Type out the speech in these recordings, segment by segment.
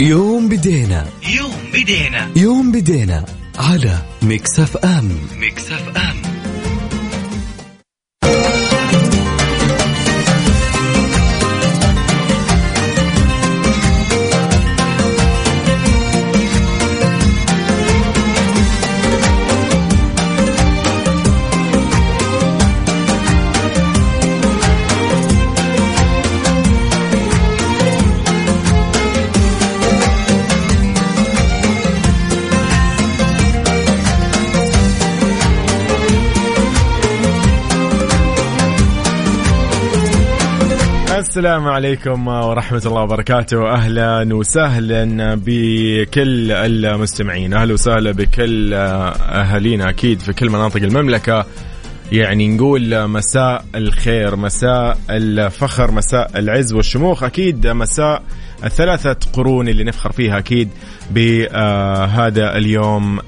يوم بدينا. يوم بدينا. يوم بدينا على Mix FM. Mix FM. السلام عليكم ورحمة الله وبركاته. أهلا وسهلا بكل المستمعين. أهلا وسهلا بكل أهالينا أكيد في كل مناطق المملكة. يعني نقول مساء الخير مساء الفخر مساء العز والشموخ. أكيد مساء الثلاثة قرون اللي نفخر فيها أكيد بهذا اليوم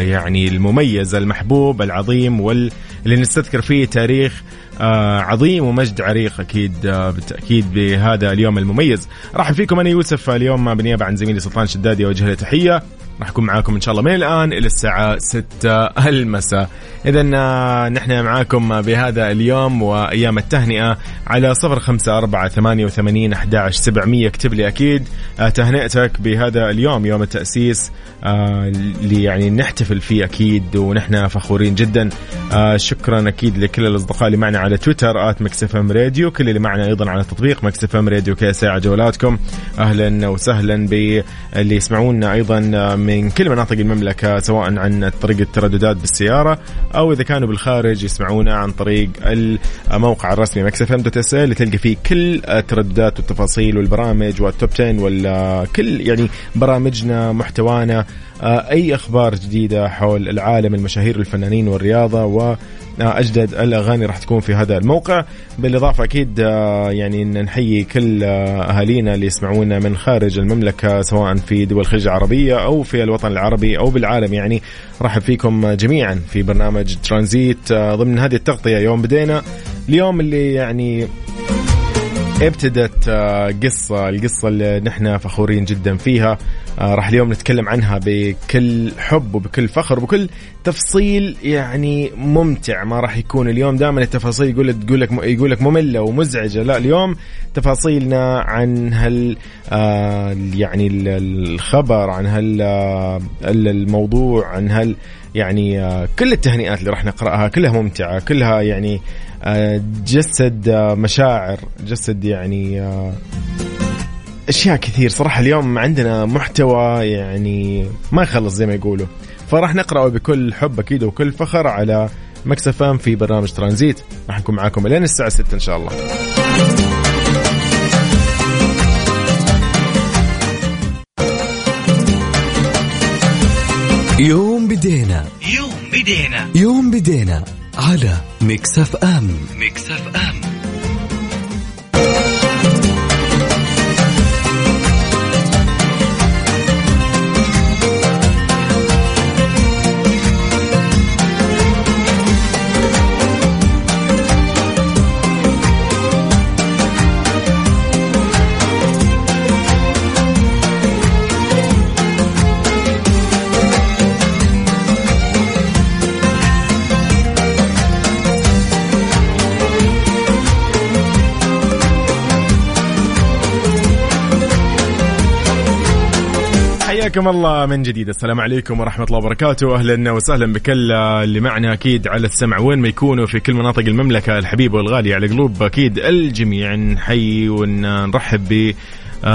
يعني المميز المحبوب العظيم واللي نستذكر فيه تاريخ عظيم ومجد عريق أكيد آه بالتأكيد بهذا اليوم المميز. راح فيكم أنا يوسف اليوم بالنيابه عن زميلي سلطان شدادي أوجه له تحية. راح أكون معاكم إن شاء الله من الآن إلى الساعة 6 المساء. اذا آه نحن معاكم بهذا اليوم وأيام التهنئة على 054 88 11 700 اكتب لي أكيد آه تهنئتك بهذا اليوم يوم التأسيس آه اللي يعني نحتفل فيه أكيد ونحن فخورين جدا. آه شكرا أكيد لكل الأصدقاء اللي معنا على تويتر at Mix FM Radio كل اللي معنا أيضا على تطبيق Mix FM Radio KSA ع جوالاتكم أهلا وسهلا باللي يسمعونا أيضا من كل مناطق المملكة سواء عن طريق الترددات بالسيارة أو إذا كانوا بالخارج يسمعونا عن طريق الموقع الرسمي Mix FM dot اللي تلقى فيه كل الترددات والتفاصيل والبرامج وال top 10 وكل يعني برامجنا محتوانا. أي أخبار جديدة حول العالم المشاهير الفنانين والرياضة و أجدد الأغاني راح تكون في هذا الموقع. بالإضافة أكيد يعني نحيي كل أهالينا اللي يسمعونا من خارج المملكة سواء في دول الخليج العربية أو في الوطن العربي أو بالعالم. يعني رحب فيكم جميعا في برنامج ترانزيت ضمن هذه التغطية. يوم بدينا اليوم اللي يعني ابتدت قصة القصة اللي نحن فخورين جدا فيها. راح اليوم نتكلم عنها بكل حب وبكل فخر وبكل تفصيل يعني ممتع. ما راح يكون اليوم دائما التفاصيل يقول تقول لك يقول لك مملة ومزعجة. لا اليوم تفاصيلنا عن هال يعني الخبر عن هال الموضوع عن هال يعني كل التهنئات اللي راح نقرأها كلها ممتعة كلها يعني جسد مشاعر. جسد يعني أشياء كثير. صراحة اليوم عندنا محتوى يعني ما يخلص زي ما يقولوا. فراح نقرأه بكل حب أكيد وكل فخر على مكسفام في برنامج ترانزيت. راح نكون معاكم لين الساعة 6 إن شاء الله. يوم بدينا. يوم بدينا. يوم بدينا. على ميكس أف أم. ميكس أف أم. حياكم الله من جديد. السلام عليكم ورحمة الله وبركاته. أهلا وسهلا بكل اللي معنا أكيد على السمع. وين ما يكونوا في كل مناطق المملكة الحبيبة والغالية على قلوب أكيد الجميع. نحيي ونرحب ب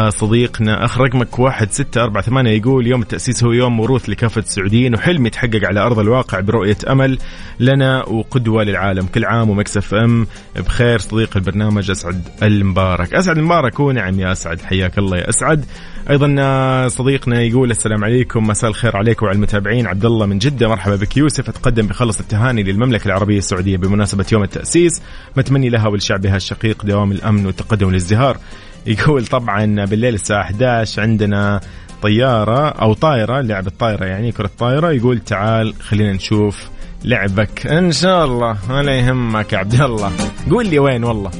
صديقنا أخ رقمك واحد ستة أربعة ثمانية يقول يوم التأسيس هو يوم موروث لكافة السعوديين وحلم يتحقق على أرض الواقع برؤية أمل لنا وقدوة للعالم كل عام ومكسف أم. بخير صديق البرنامج أسعد المبارك. أسعد المبارك ونعم يا أسعد حياك الله يا أسعد. أيضا صديقنا يقول السلام عليكم مساء الخير عليكم وعلى المتابعين. عبد الله من جدة مرحبا بك. يوسف أتقدم بخلص التهاني للمملكة العربية السعودية بمناسبة يوم التأسيس. متمني لها ولشعبها الشقيق دوام الأمن والتقدم والازدهار يقول طبعا بالليل الساعة 11 عندنا طيارة أو طايره لعبة طايره يعني كرة طايره يقول تعال خلينا نشوف لعبك. إن شاء الله ولا يهمك يا عبد الله. قول لي وين والله.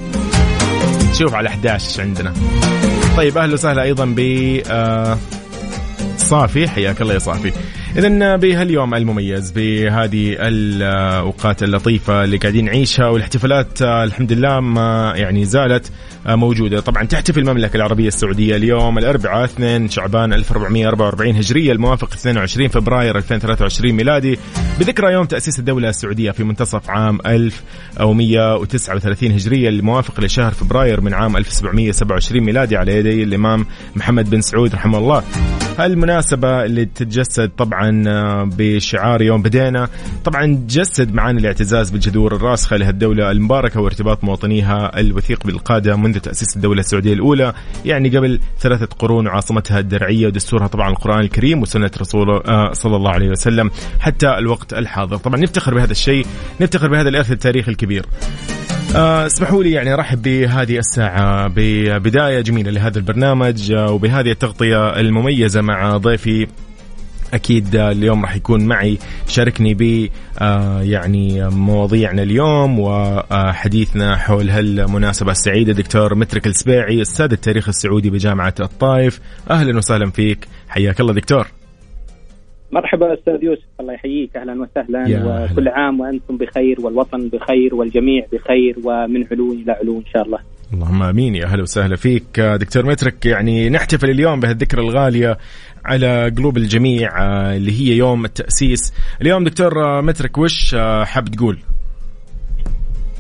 شوف على 11 عندنا. طيب أهلا وسهلا أيضا ب آه، صافي حياك الله يا صافي. اذا بهاليوم المميز بهذه الأوقات اللطيفة اللي قاعدين نعيشها والاحتفالات آه، الحمد لله ما يعني زالت. آه، موجودة. طبعا تحتفل المملكة العربية السعودية اليوم الأربعاء 2 شعبان 1444 هجرية الموافق 22 فبراير 2023 ميلادي. بذكرى يوم تأسيس الدولة السعودية في منتصف عام 1139 هجرية الموافق لشهر فبراير من عام 1727 ميلادي على يدي الإمام محمد بن سعود رحمه الله. هالمناسبة اللي تتجسد طبعا آه، بشعار يوم بدينا. طبعا جسد معاني الاعتزاز بالجذور الراسخة لهالدولة المباركة وارتباط مواطنيها الوثيق بالقادة منذ تأسيس الدولة السعودية الأولى. يعني قبل ثلاثة قرون وعاصمتها الدرعية ودستورها طبعا القرآن الكريم وسنة رسوله آه، صلى الله عليه وسلم حتى الوقت الحاضر. طبعا نفتخر بهذا الشيء نفتخر بهذا الإرث التاريخي الكبير. آه، اسمحوا لي يعني أرحب بهذه الساعة ببداية جميلة لهذا البرنامج آه، وبهذه التغطية المميزة مع ضيفي أكيد آه، اليوم راح يكون معي شاركني ب آه، يعني مواضيعنا اليوم وحديثنا حول هالمناسبة السعيدة. دكتور مترك السبيعي أستاذ التاريخ السعودي بجامعة الطائف. أهلا وسهلا فيك. حياك الله دكتور. مرحبا أستاذ يوسف الله يحييك. أهلا وسهلا. يا أهلا. وكل عام وأنتم بخير والوطن بخير والجميع بخير ومن علو إلى علو إن شاء الله. اللهم آمين. يا أهلا وسهلا فيك. آه، دكتور مترك يعني نحتفل اليوم بهالذكرى الغالية على قلوب الجميع آه، اللي هي يوم التأسيس. اليوم دكتور آه، مترك وش آه، حاب تقول؟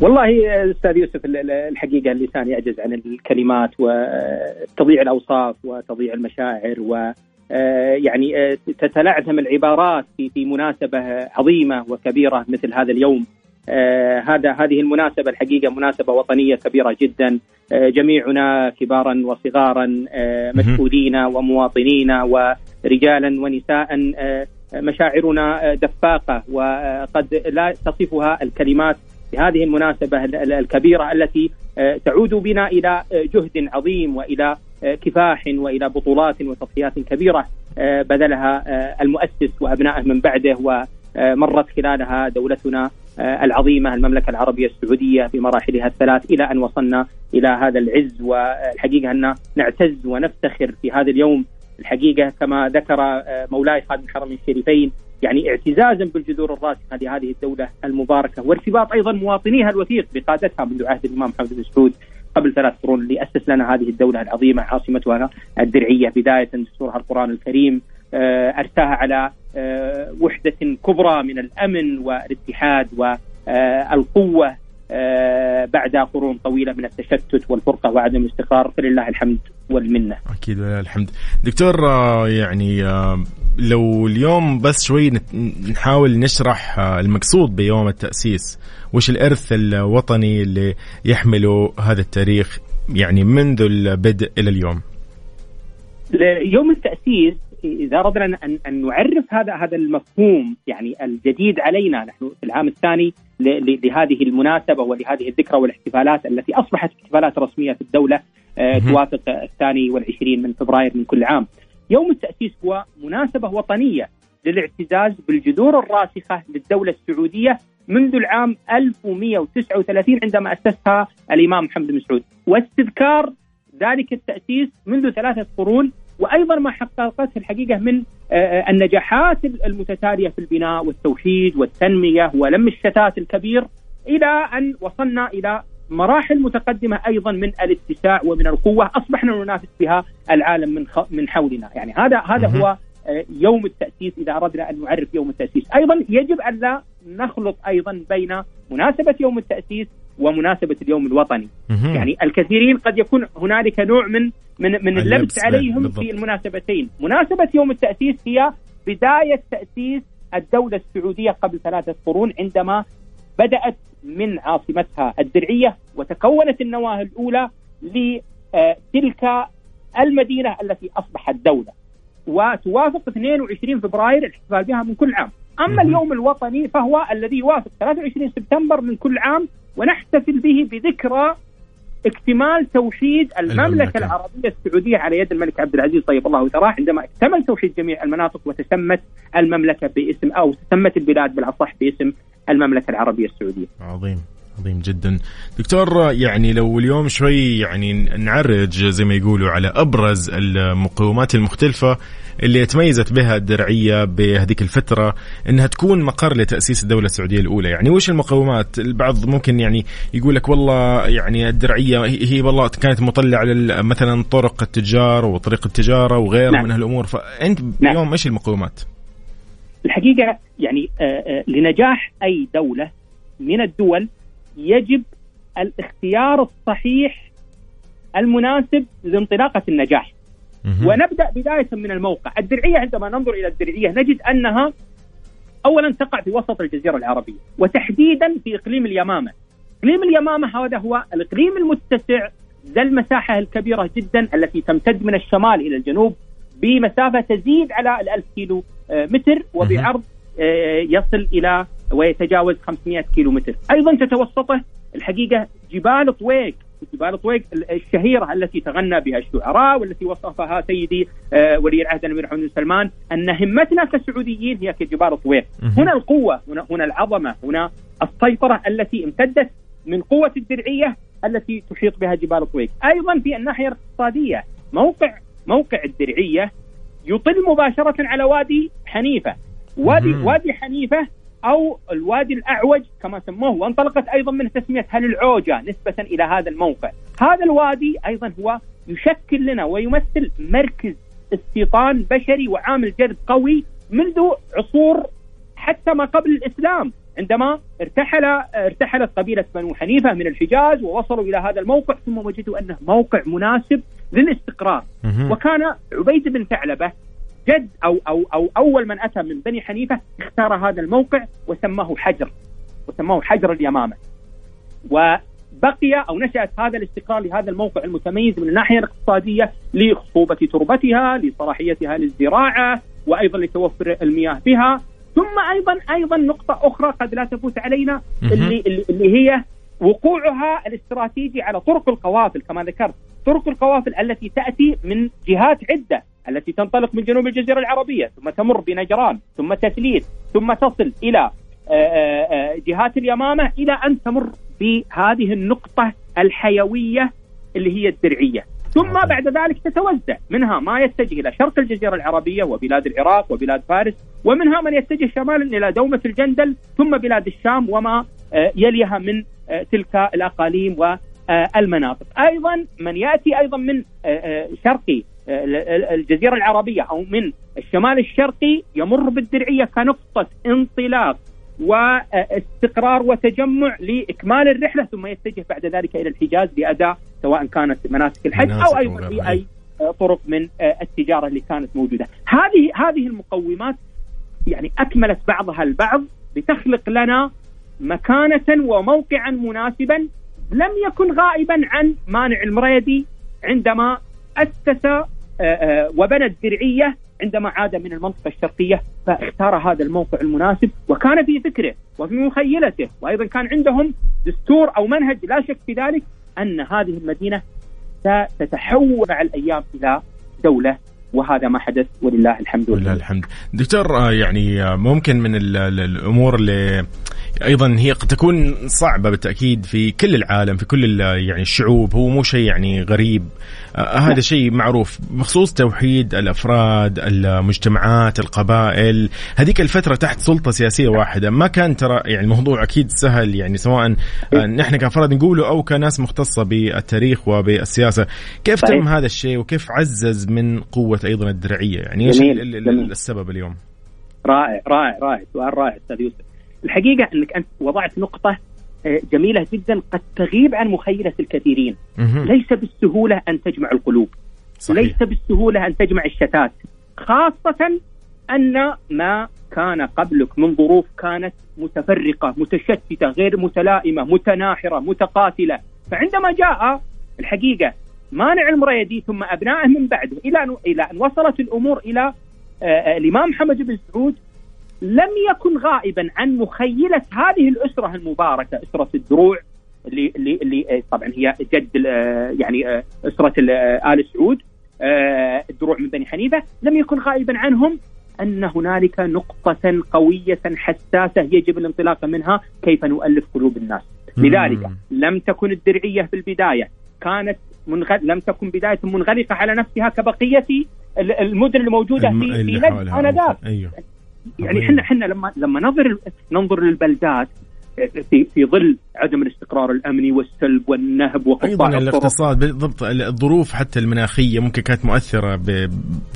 والله أستاذ يوسف ال- ال- الحقيقة اللسان يعجز عن الكلمات وتضيع الأوصاف وتضيع المشاعر و يعني تتلعثم العبارات في في مناسبة عظيمة وكبيرة مثل هذا اليوم. هذا هذه المناسبة الحقيقة مناسبة وطنية كبيرة جدا آه، جميعنا كبارا وصغارا آه،. مسؤولين ومواطنين ورجالا ونساء آه، مشاعرنا آه، دفاقة وقد لا تصفها الكلمات في هذه المناسبة ال- ال- الكبيرة التي آه، تعود بنا إلى آه، جهد عظيم وإلى آه، كفاح وإلى بطولات وتضحيات كبيرة آه، بذلها آه، المؤسس وأبنائه من بعده ومرت خلالها دولتنا آه، العظيمة المملكة العربية السعودية بمراحلها الثلاث إلى أن وصلنا إلى هذا العز. والحقيقة أن نعتز ونفتخر في هذا اليوم. الحقيقة كما ذكر آه، مولاي خادم الحرمين الشريفين يعني اعتزازا بالجذور الراسخه لهذه الدولة المباركة. وارتباط أيضا مواطنيها الوثيق بقادتها منذ عهد الإمام محمد بن سعود قبل ثلاث قرون اللي اسس لنا هذه الدولة العظيمة عاصمتها الدرعية. بداية دستورها القرآن الكريم. أرساها على آه، وحدة كبرى من الأمن والاتحاد والقوة بعد قرون طويلة من التشتت والفرقة وعدم الاستقرار. فلله الحمد والمنة. أكيد ولله الحمد. دكتور آه، يعني آه، لو اليوم بس شوي نحاول نشرح آه، المقصود بيوم التأسيس وش الإرث الوطني اللي يحمله هذا التاريخ يعني منذ البدء إلى اليوم؟ يوم التأسيس إذا أردنا أن أن نعرف هذا هذا المفهوم يعني الجديد علينا نحن في العام الثاني لهذه المناسبة ولهذه الذكرى والاحتفالات التي أصبحت احتفالات رسمية في الدولة آه،. توافق الثاني والعشرين من فبراير من كل عام يوم التأسيس هو مناسبة وطنية للاعتزاز بالجذور الراسخة للدولة السعودية منذ العام 1139 عندما أسسها الإمام محمد بن سعود واستذكار ذلك التأسيس منذ ثلاثة قرون وأيضا ما حققته الحقيقة من آه، النجاحات المتتالية في البناء والتوحيد والتنمية ولم الشتات الكبير إلى أن وصلنا إلى مراحل متقدمة أيضا من الاتساع ومن القوة أصبحنا ننافس بها العالم من. من حولنا يعني هذا هذا. هو آه، يوم التأسيس إذا أردنا أن نعرف يوم التأسيس أيضا يجب أن لا نخلط أيضا بين مناسبة يوم التأسيس ومناسبة اليوم الوطني. يعني الكثيرين قد يكون هنالك نوع من من من اللبس اللبس عليهم بالضبط. في المناسبتين، مناسبة يوم التأسيس هي بداية تأسيس الدولة السعودية قبل ثلاثة قرون عندما بدأت من عاصمتها الدرعية وتكونت النواة الأولى لتلك المدينة التي أصبحت دولة وتوافق 22 فبراير الاحتفال بها من كل عام أما مهم. اليوم الوطني فهو الذي يوافق 23 سبتمبر من كل عام ونحتفل به بذكرى اكتمال توحيد المملكة, المملكة. العربية السعودية على يد الملك عبد العزيز طيب الله ثراه عندما اكتمل توحيد جميع المناطق وتسمت المملكة باسم أو تسمت البلاد بالأصح باسم المملكة العربية السعودية عظيم عظيم جدا دكتور يعني لو اليوم شوي يعني نعرج زي ما يقولوا على أبرز المقومات المختلفة اللي تميزت بها الدرعية بهذيك الفترة إنها تكون مقر لتأسيس الدولة السعودية الأولى يعني وش المقومات البعض ممكن يعني يقول لك والله يعني الدرعية هي والله كانت مطلعة مثلا طرق التجار وطريق التجارة وغيرها نعم. من هالأمور فأنت نعم. اليوم إيش المقومات الحقيقة يعني آه، آه، لنجاح أي دولة من الدول يجب الاختيار الصحيح المناسب لانطلاقة النجاح. ونبدأ بداية من الموقع، الدرعية عندما ننظر إلى الدرعية نجد أنها اولا تقع في وسط الجزيرة العربية وتحديدا في إقليم اليمامة. إقليم اليمامة هذا هو الإقليم المتسع ذا المساحة الكبيرة جدا التي تمتد من الشمال إلى الجنوب بمسافة تزيد على ال 1000 كيلو آه، متر وبعرض آه، يصل إلى ويتجاوز 500 كيلو متر. أيضا تتوسطه الحقيقة جبال طويق. جبال طويق الشهيرة التي تغنى بها الشعراء والتي وصفها سيدي آه، ولي العهد الأمير محمد بن سلمان أن همتنا كسعوديين هي كجبال طويق هنا القوة هنا, هنا العظمة هنا السيطرة التي امتدت من قوة الدرعية التي تحيط بها جبال طويق أيضا في الناحية الاقتصادية موقع موقع الدرعية يطل مباشرة على وادي حنيفة. وادي وادي حنيفة أو الوادي الأعوج كما سموه وانطلقت أيضا من تسمية هل العوجة نسبة إلى هذا الموقع. هذا الوادي أيضا هو يشكل لنا ويمثل مركز استيطان بشري وعامل جذب قوي منذ عصور حتى ما قبل الإسلام عندما ارتحل ارتحلت قبيلة بنو حنيفة من الحجاز ووصلوا إلى هذا الموقع ثم وجدوا أنه موقع مناسب للاستقرار وكان عبيد بن ثعلبة جد أو أو أو أول من أتى من بني حنيفة اختار هذا الموقع وسماه حجر وسماه حجر اليمامة. وبقي أو نشأت هذا الاستقرار لهذا الموقع المتميز من الناحية الاقتصادية لخصوبه تربتها لصلاحيتها للزراعة وأيضا لتوفر المياه بها. ثم أيضا أيضا نقطة أخرى قد لا تفوت علينا اللي اللي هي وقوعها الاستراتيجي على طرق القوافل. كما ذكرت طرق القوافل التي تأتي من جهات عدة. التي تنطلق من جنوب الجزيرة العربية ثم تمر بنجران ثم تثليث ثم تصل إلى آه، آه، آه، جهات اليمامة إلى أن تمر بهذه النقطة الحيوية اللي هي الدرعية. ثم بعد ذلك تتوزع منها ما يتجه إلى شرق الجزيرة العربية وبلاد العراق وبلاد فارس ومنها من يتجه شمالا إلى دومة الجندل ثم بلاد الشام وما يليها من تلك الأقاليم والمناطق. أيضا من يأتي أيضا من شرقي الجزيرة العربية أو من الشمال الشرقي يمر بالدرعية كنقطة انطلاق واستقرار وتجمع لإكمال الرحلة ثم يتجه بعد ذلك إلى الحجاز لاداء سواء كانت مناسك الحج أو أيضا في أي طرق من التجارة اللي كانت موجودة. هذه هذه المقومات يعني أكملت بعضها البعض لتخلق لنا مكانة وموقعا مناسبا لم يكن غائبا عن مانع المريدي عندما أسس آه، آه، وبنى الدرعية عندما عاد من المنطقة الشرقية فاختار هذا الموقع المناسب وكان في فكره وفي مخيلته وأيضا كان عندهم دستور أو منهج لا شك في ذلك أن هذه المدينة ستتحول مع الأيام إلى دولة وهذا ما حدث ولله الحمد. ولله الحمد. دكتور آه، يعني ممكن من الأمور اللي أيضا هي قد تكون صعبة بالتأكيد في كل العالم في كل يعني الشعوب هو مو شيء يعني غريب. آه هذا شيء معروف بخصوص توحيد الأفراد المجتمعات القبائل. هذيك الفترة تحت سلطة سياسية واحدة. ما كان ترى يعني الموضوع أكيد سهل يعني سواء آه نحن كأفراد نقوله أو كناس مختصة بالتاريخ وبالسياسة. كيف تم هذا الشيء وكيف عزز من قوة أيضا الدرعية؟ يعني إيش السبب اليوم؟ رائع رائع رائع سؤال رائع أستاذ يوسف. الحقيقة أنك أنت وضعت نقطة آه، جميلة جدا قد تغيب عن مخيلة الكثيرين. ليس بالسهولة أن تجمع القلوب. صحيح. ليس بالسهولة أن تجمع الشتات. خاصة أن ما كان قبلك من ظروف كانت متفرقة متشتتة غير متلائمة متناحرة متقاتلة. فعندما جاء الحقيقة مانع المريدي ثم أبنائه من بعده إلى ان إلى أن وصلت الأمور إلى آه، آه، الإمام محمد بن سعود لم يكن غائبا عن مخيلة هذه الأسرة المباركة أسرة الدروع اللي اللي اللي آه، طبعا هي جد يعني أسرة ال سعود الدروع من بني حنيفة لم يكن غائبا عنهم أن هنالك نقطة قوية حساسة يجب الانطلاق منها كيف نؤلف قلوب الناس. لذلك لم تكن الدرعية في البدايه كانت منغ... لم تكن بداية منغلقة على نفسها كبقية ال- المدن الموجودة الم- في في نجد. آنذاك أيوه يعني. إحنا إحنا لما لما ننظر ننظر للبلدات في في ظل عدم الاستقرار الأمني والسلب والنهب وقطاع أيضا الاقتصاد بالضبط الظروف حتى المناخية ممكن كانت مؤثرة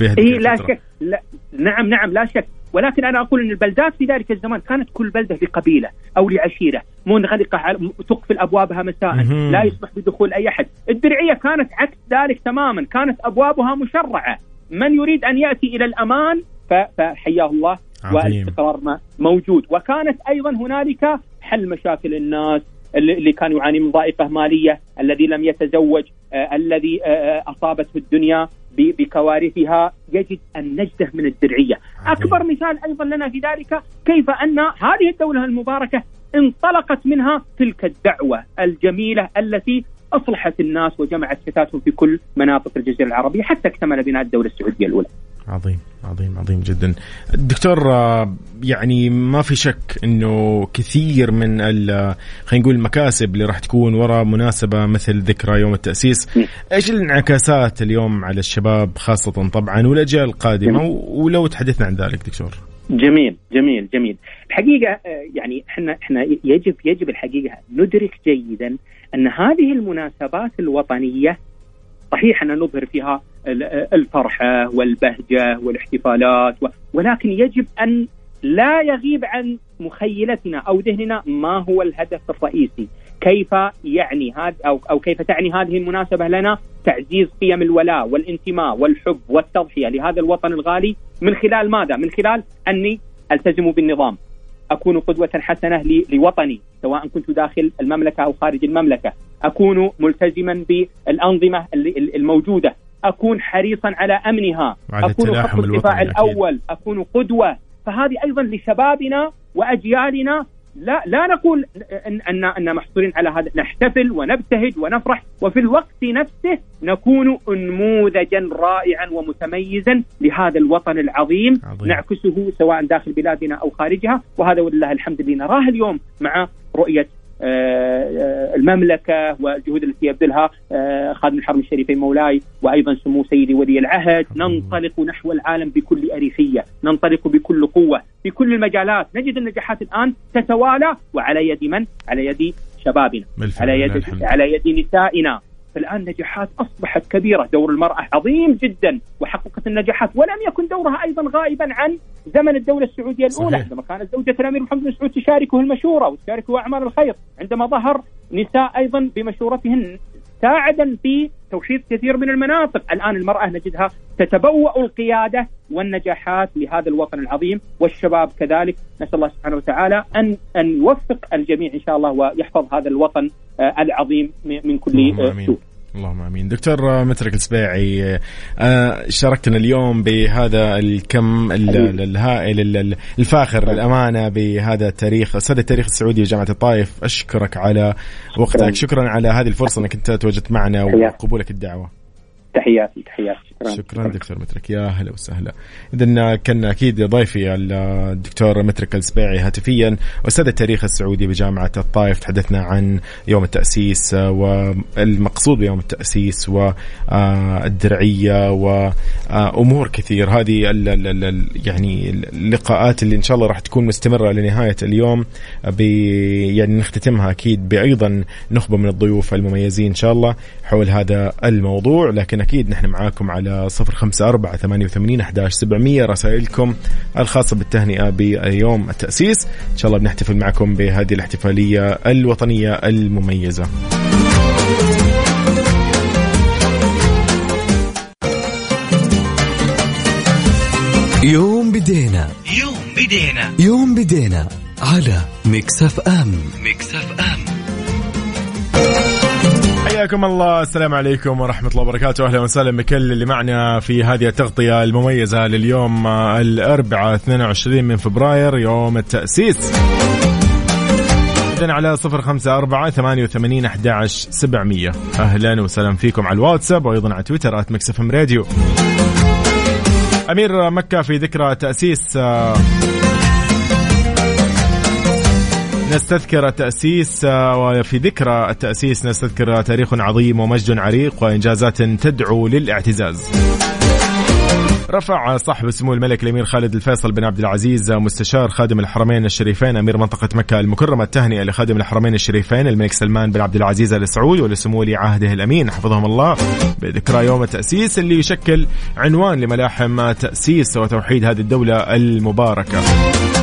بهذه اي لا. شك لا نعم نعم لا شك ولكن أنا أقول إن البلدات في ذلك الزمان كانت كل بلدة لقبيله أو لعشيرة منغلقة على تقفل أبوابها مساء مهم. لا يسمح بدخول أي أحد الدرعية كانت عكس ذلك تماما كانت أبوابها مشرعة من يريد أن يأتي إلى الأمان فحياه الله عظيم. والاستقرار موجود وكانت أيضا هنالك حل مشاكل الناس اللي كان يعاني من ضائقة مالية، الذي لم يتزوج، آه الذي آه اصابته الدنيا بكوارثها يجد النجده من الدرعية، عظيم. أكبر مثال أيضا لنا في ذلك كيف أن هذه الدولة المباركة انطلقت منها تلك الدعوة الجميلة التي أصلحت الناس وجمعت شتاتهم في كل مناطق الجزيرة العربية حتى اكتمل بناء الدولة السعودية الأولى. عظيم عظيم عظيم جدا. دكتور آه، يعني ما في شك إنه كثير من خلينا نقول المكاسب اللي راح تكون وراء مناسبة مثل ذكرى يوم التأسيس. إيش الانعكاسات اليوم على الشباب خاصة طبعا والأجيال القادمة؟ ولو تحدثنا عن ذلك دكتور. جميل جميل جميل. الحقيقة آه، يعني إحنا إحنا يجب يجب الحقيقة ندرك جيدا أن هذه المناسبات الوطنية صحيح أن نظهر فيها ال- الفرحة والبهجة والاحتفالات ولكن يجب أن لا يغيب عن مخيلتنا أو ذهننا ما هو الهدف الرئيسي. كيف يعني هذا أو أو كيف تعني هذه المناسبة لنا؟ تعزيز قيم الولاء والانتماء والحب والتضحية لهذا الوطن الغالي. من خلال ماذا؟ من خلال أني ألتزم بالنظام. أكون قدوة حسنة ل- لوطني سواء كنت داخل المملكة أو خارج المملكة. أكون ملتزما بالأنظمة الموجودة. أكون حريصا على أمنها. وعلى أكون خط الدفاع الوطني أكيد. الأول. أكون قدوة. فهذه أيضا لشبابنا وأجيالنا. لا لا نقول ان ان, أن محصورين على هذا. نحتفل ونبتهج ونفرح. وفي الوقت نفسه نكون نموذجا رائعا ومتميزا لهذا الوطن العظيم. عظيم. نعكسه سواء داخل بلادنا أو خارجها. وهذا ولله الحمد اللي نراه اليوم مع رؤية المملكة والجهود التي يبذلها آه، خادم الحرم الشريفين مولاي وأيضا سمو سيدي ولي العهد. ننطلق نحو العالم بكل اريحيه، ننطلق بكل قوة في كل المجالات، نجد النجاحات الآن تتوالى وعلى يد من؟ على يد شبابنا، على يد. على يد نسائنا، فالان نجاحات أصبحت كبيرة، دور المرأة عظيم جدا وحققت النجاحات ولم يكن دورها أيضا غائبا عن زمن الدولة السعودية الأولى صحيح. عندما كانت زوجة الامير محمد بن سعود تشاركه المشورة وتشاركه أعمال الخير، عندما ظهر نساء أيضا بمشورتهن ساعدا في توحيد كثير من المناطق، الآن المرأة نجدها تتبوأ القيادة والنجاحات لهذا الوطن العظيم والشباب كذلك، نسأل الله سبحانه وتعالى ان أن يوفق الجميع إن شاء الله ويحفظ هذا الوطن آه، العظيم من كل آه، سوء. اللهم آمين. دكتور مترك السباعي آه، شاركتنا اليوم بهذا الكم ال- ال- الهائل ال- ال- الفاخر الأمانة بهذا التاريخ أستاذ التاريخ السعودي جامعه الطائف. أشكرك على وقتك. شكرا على هذه الفرصة إنك أنت تواجدت معنا وقبولك الدعوة. تحياتي تحياتي. شكرا. شكرا دكتور مترك. يا هلا وسهلا. اذا كان أكيد ضيفي الدكتور مترك السبيعي هاتفيا أستاذ التاريخ السعودي بجامعة الطائف. تحدثنا عن يوم التأسيس والمقصود بيوم التأسيس والدرعية وأمور كثير. هذه يعني اللقاءات اللي إن شاء الله راح تكون مستمرة لنهاية اليوم يعني نختتمها أكيد بايضا نخبة من الضيوف المميزين إن شاء الله حول هذا الموضوع. لكن أكيد نحن معاكم على صفر خمسة أربعة ثمانية وثمانين أحداش سبعمية. رسائلكم الخاصة بالتهنئة بيوم التأسيس. إن شاء الله بنحتفل معكم بهذه الاحتفالية الوطنية المميزة. يوم بدينا. يوم بدينا. يوم بدينا على Mix FM. Mix FM. حياكم الله. السلام عليكم ورحمة الله وبركاته. أهلا وسهلا بكل اللي معنا في هذه التغطية المميزة لليوم آه، الأربعاء 22 من فبراير يوم التأسيس. إذن على صفر خمسة أربعة ثمانية وثمانين أحداش سبعمية. أهلا وسهلا فيكم على الواتساب وأيضا على تويتر at Mix FM Radio. أمير مكة في ذكرى تأسيس آه، نستذكر التأسيس آه، وفي ذكرى التأسيس نستذكر تاريخ عظيم ومجد عريق وإنجازات تدعو للاعتزاز. رفع صاحب سمو الملك الأمير خالد الفيصل بن عبد العزيز مستشار خادم الحرمين الشريفين أمير منطقة مكة المكرمة التهنئة لخادم الحرمين الشريفين الملك سلمان بن عبد العزيز ال سعود ولسمو ولي عهده الأمين. حفظهم الله. بذكرى يوم التاسيس اللي يشكل عنوان لملاحم تأسيس وتوحيد هذه الدولة المباركة.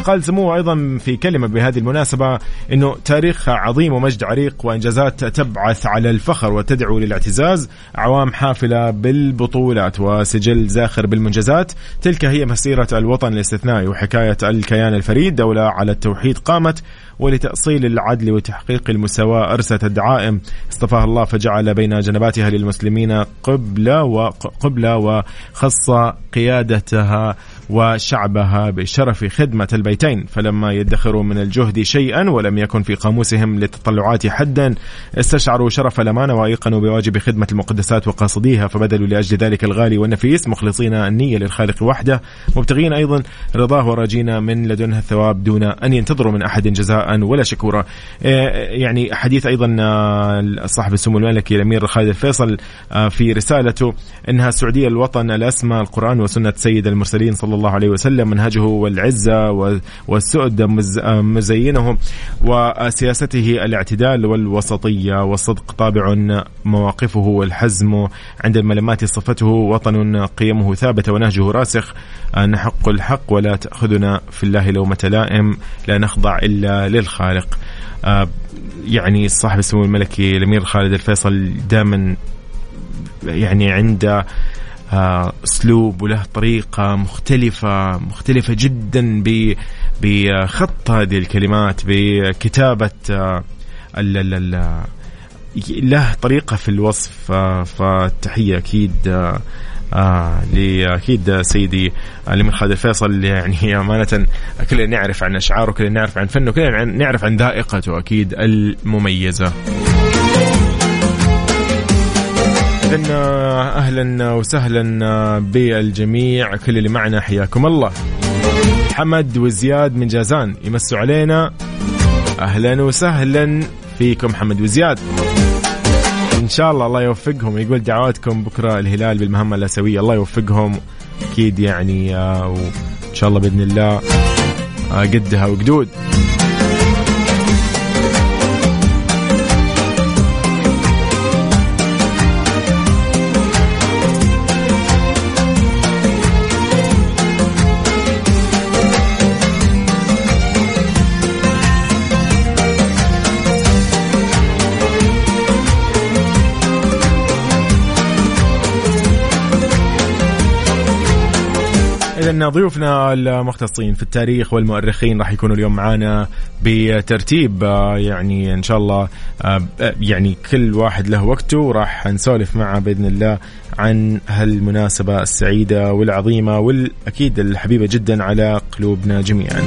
قال سموه أيضا في كلمة بهذه المناسبة إنه تاريخ عظيم ومجد عريق وإنجازات تبعث على الفخر وتدعو للاعتزاز اعوام حافلة بالبطولات وسجل زاخر بالمنجزات. تلك هي مسيرة الوطن الاستثنائي وحكاية الكيان الفريد. دولة على التوحيد قامت ولتأصيل العدل وتحقيق المساواة أرست الدعائم. اصطفاها الله فجعل بين جنباتها للمسلمين قبلة وقبلة وخص قيادتها. وشعبها بشرف خدمة البيتين. فلما يدخروا من الجهد شيئا ولم يكن في قاموسهم للتطلعات حدا استشعروا شرف الأمانة وأيقنوا بواجب خدمة المقدسات وقاصديها فبذلوا لأجل ذلك الغالي والنفيس مخلصين النية للخالق وحده. مبتغين أيضا رضاه وراجين من لدنها الثواب دون أن ينتظروا من أحد جزاء ولا شكورا. إيه، يعني حديث أيضا آه، صاحب السمو الملكي الأمير خالد الفيصل آه، في رسالته أنها السعودية الوطن الأسمى القرآن وسنة سيد المرسلين صلى الله عليه وسلم منهجه والعزة والسؤد مزينه وسياسته الاعتدال والوسطية والصدق طابع مواقفه والحزم عند الملمات صفته وطن قيمه ثابتة ونهجه راسخ نحق الحق ولا تأخذنا في الله لومة لائم لا نخضع إلا للخالق يعني صاحب السمو الملكي الأمير خالد الفيصل دائما يعني عنده أسلوب وله طريقة مختلفة مختلفة جدا بخط هذه الكلمات بكتابة آه، له طريقة في الوصف آه، فالتحيه أكيد آه لاكيد سيدي الامير خالد الفيصل يعني أمانة كلنا نعرف عن اشعاره كلنا نعرف عن فنه كلنا نعرف عن ذائقته أكيد المميزة. إذن أهلا وسهلا بالجميع كل اللي معنا حياكم الله. حمد وزياد من جازان يمسوا علينا. أهلا وسهلا فيكم حمد وزياد. إن شاء الله الله يوفقهم. يقول دعواتكم بكرة الهلال بالمهمة الأسيوية. الله يوفقهم. أكيد يعني آه، وإن شاء الله بإذن الله آه، قدها وقدود. إذا ضيوفنا المختصين في التاريخ والمؤرخين راح يكونوا اليوم معنا بترتيب آه، يعني إن شاء الله آه، يعني كل واحد له وقته وراح نسولف معه بإذن الله عن هالمناسبة السعيدة والعظيمة والأكيد الحبيبة جدا على قلوبنا جميعا.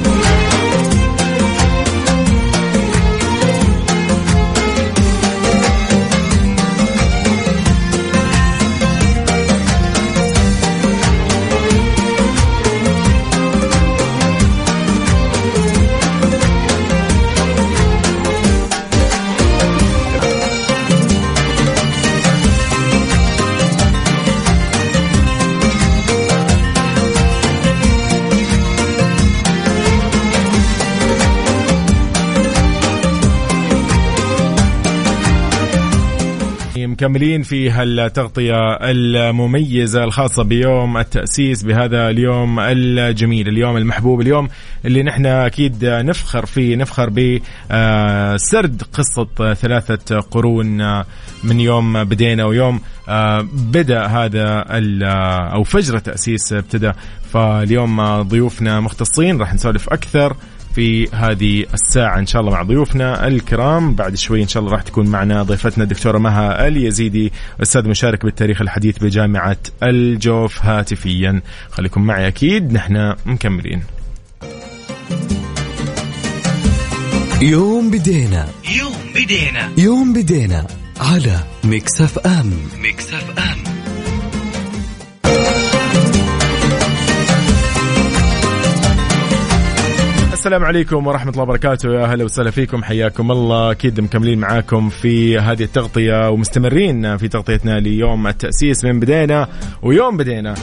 مكملين في هالتغطية المميزة الخاصة بيوم التأسيس بهذا اليوم الجميل اليوم المحبوب اليوم اللي نحن أكيد نفخر فيه نفخر بسرد قصة ثلاثة قرون من يوم بدينا ويوم بدأ هذا أو فجر التأسيس ابتدى فاليوم ضيوفنا مختصين راح نسولف أكثر في هذه الساعة إن شاء الله مع ضيوفنا الكرام. بعد شوي إن شاء الله راح تكون معنا ضيفتنا الدكتورة مها اليزيدي أستاذ مشارك بالتاريخ الحديث بجامعة الجوف. هاتفيا خليكم معي أكيد نحن مكملين. يوم بدينا. يوم بدينا. يوم بدينا على Mix FM. Mix FM. السلام عليكم ورحمة الله وبركاته. يا هلا وسهلا فيكم. حياكم الله. أكيد مكملين معاكم في هذه التغطية ومستمرين في تغطيتنا ليوم التأسيس من بدينا ويوم بدينا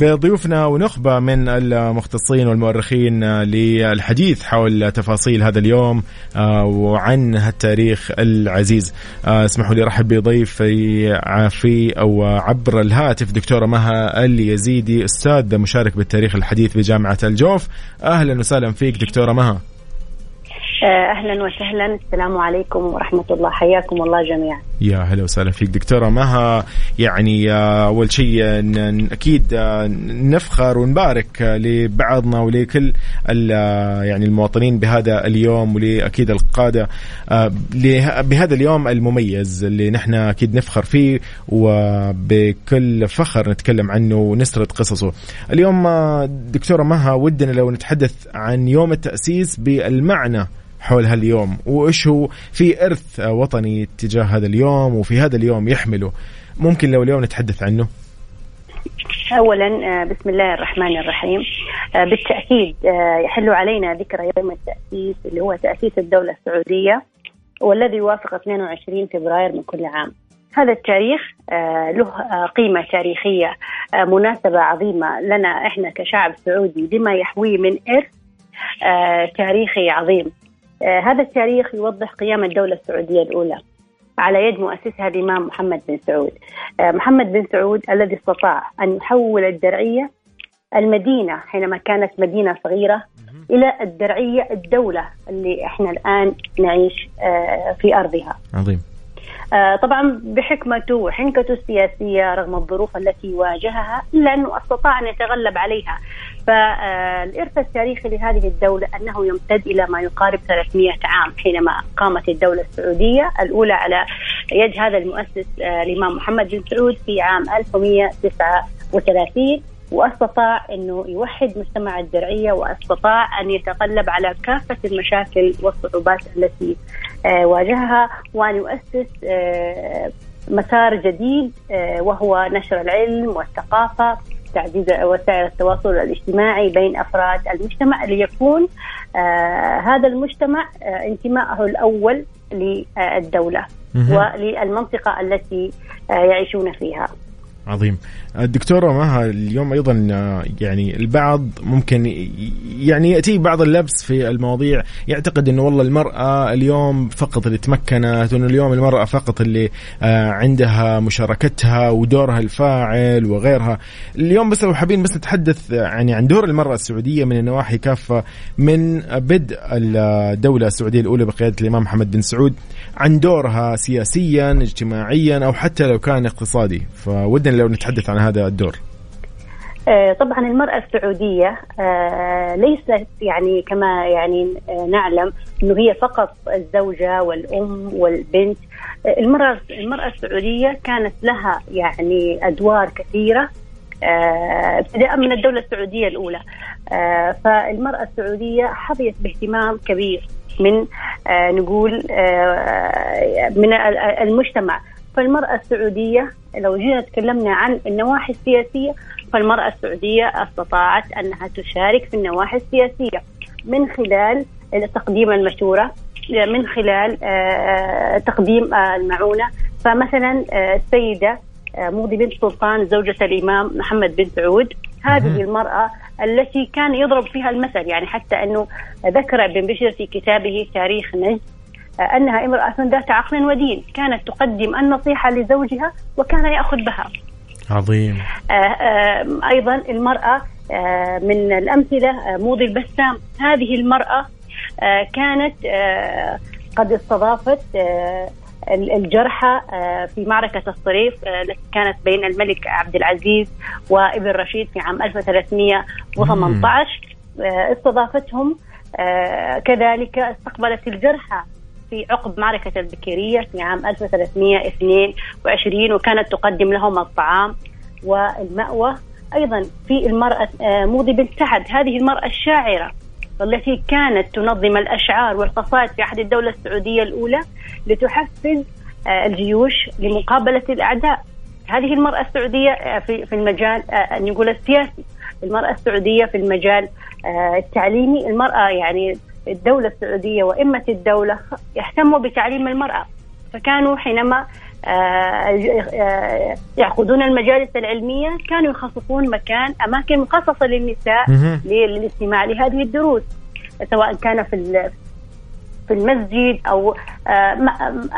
بضيوفنا ونخبة من المختصين والمؤرخين للحديث حول تفاصيل هذا اليوم آه، وعن هالتاريخ العزيز. آه، اسمحوا لي رحب بضيفي في أو عبر الهاتف دكتورة مها اليزيدي أستاذ مشارك بالتاريخ الحديث بجامعة الجوف. أهلا وسهلا فيك دكتورة مها. أهلا وسهلا. السلام عليكم ورحمة الله. حياكم الله جميعا. يا هلا وسهلا فيك دكتورة مها. يعني آه، أول شيء أكيد آه، نفخر ونبارك لبعضنا ولكل يعني المواطنين بهذا اليوم ولأكيد القادة بهذا اليوم المميز اللي نحن أكيد نفخر فيه وبكل فخر نتكلم عنه ونسرد قصصه. اليوم دكتورة مها ودنا لو نتحدث عن يوم التأسيس بالمعنى. حول هاليوم. وإيش هو في إرث وطني تجاه هذا اليوم وفي هذا اليوم يحمله؟ ممكن لو اليوم نتحدث عنه. اولا آه، بسم الله الرحمن الرحيم. آه، بالتأكيد آه، يحل علينا ذكرى يوم التأسيس اللي هو تأسيس الدولة السعودية والذي يوافق 22 فبراير من كل عام. هذا التاريخ له قيمة تاريخية مناسبة عظيمة لنا إحنا كشعب سعودي لما يحويه من إرث تاريخي عظيم. هذا التاريخ يوضح قيام الدولة السعودية الأولى على يد مؤسسها الإمام محمد بن سعود. آه، محمد بن سعود الذي استطاع أن يحول الدرعية المدينة حينما كانت مدينة صغيرة إلى الدرعية الدولة اللي إحنا الآن نعيش آه، في أرضها. عظيم. طبعا بحكمته وحنكته السياسية رغم الظروف التي واجهها إلا أنه استطاع أن يتغلب عليها. فالإرث التاريخي لهذه الدولة أنه يمتد إلى ما يقارب 300 عام حينما قامت الدولة السعودية الأولى على يد هذا المؤسس آه، الإمام محمد بن سعود في عام 1139 وأستطاع أنه يوحد مجتمع الدرعية وأستطاع أن يتغلب على كافة المشاكل والصعوبات التي آه، واجهها وأن يؤسس آه، مسار جديد وهو نشر العلم والثقافة تعزيز وسائل التواصل الاجتماعي بين أفراد المجتمع ليكون آه هذا المجتمع آه انتمائه الأول للدولة وللمنطقة التي آه يعيشون فيها. عظيم. الدكتورة مها اليوم أيضا يعني البعض ممكن يعني يأتي بعض اللبس في المواضيع يعتقد أنه والله المرأة اليوم فقط اللي تمكنت وأنه اليوم المرأة فقط اللي آه، عندها مشاركتها ودورها الفاعل وغيرها. اليوم بس لو حابين بس نتحدث يعني عن دور المرأة السعودية من النواحي كافة من بدء الدولة السعودية الأولى بقيادة الإمام محمد بن سعود عن دورها سياسيا اجتماعيا أو حتى لو كان اقتصادي. فودنا لو نتحدث عن هذا الدور. آه، طبعا المرأة السعودية آه، ليست يعني كما يعني آه، نعلم إنه هي فقط الزوجة والأم والبنت. المرأة المرأة السعودية كانت لها يعني أدوار كثيرة ابتداء من الدولة السعودية الأولى. فالمرأة السعودية حظيت باهتمام كبير من نقول من المجتمع. فالمرأة السعودية لو جينا تكلمنا عن النواحي السياسية فالمرأة السعودية استطاعت أنها تشارك في النواحي السياسية من خلال تقديم المشورة من خلال آه، تقديم آه، المعونة. فمثلا آه، السيدة موضي بنت سلطان زوجة الإمام محمد بن سعود. هذه المرأة التي كان يضرب فيها المثل يعني حتى أنه ذكر ابن بشر في كتابه تاريخ نجد أنها امرأة ذات عقل ودين. كانت تقدم النصيحة لزوجها وكان يأخذ بها. عظيم. آه، آه، أيضا المرأة آه، من الأمثلة موضي البسام. هذه المرأة كانت قد استضافت الجرحى في معركة الصريف التي كانت بين الملك عبد العزيز وابن رشيد في عام 1318 استضافتهم كذلك استقبلت الجرحى في عقب معركة البكيرية في عام 1322 وكانت تقدم لهم الطعام والمأوى. أيضا في المرأة آه، موضي بنت سعد هذه المرأة الشاعرة والتي كانت تنظم الأشعار والقصائد في عهد الدولة السعودية الأولى لتحفز آه، الجيوش لمقابلة الأعداء. هذه المرأة السعودية آه، في المجال نقول السياسي. المرأة السعودية في المجال التعليمي. المرأة يعني الدولة السعودية وإمة الدولة يهتموا بتعليم المرأة فكانوا حينما يعقدون المجالس العلمية كانوا يخصصون مكان أماكن مخصصة للنساء للاستماع لهذه الدروس سواء كان في في المسجد أو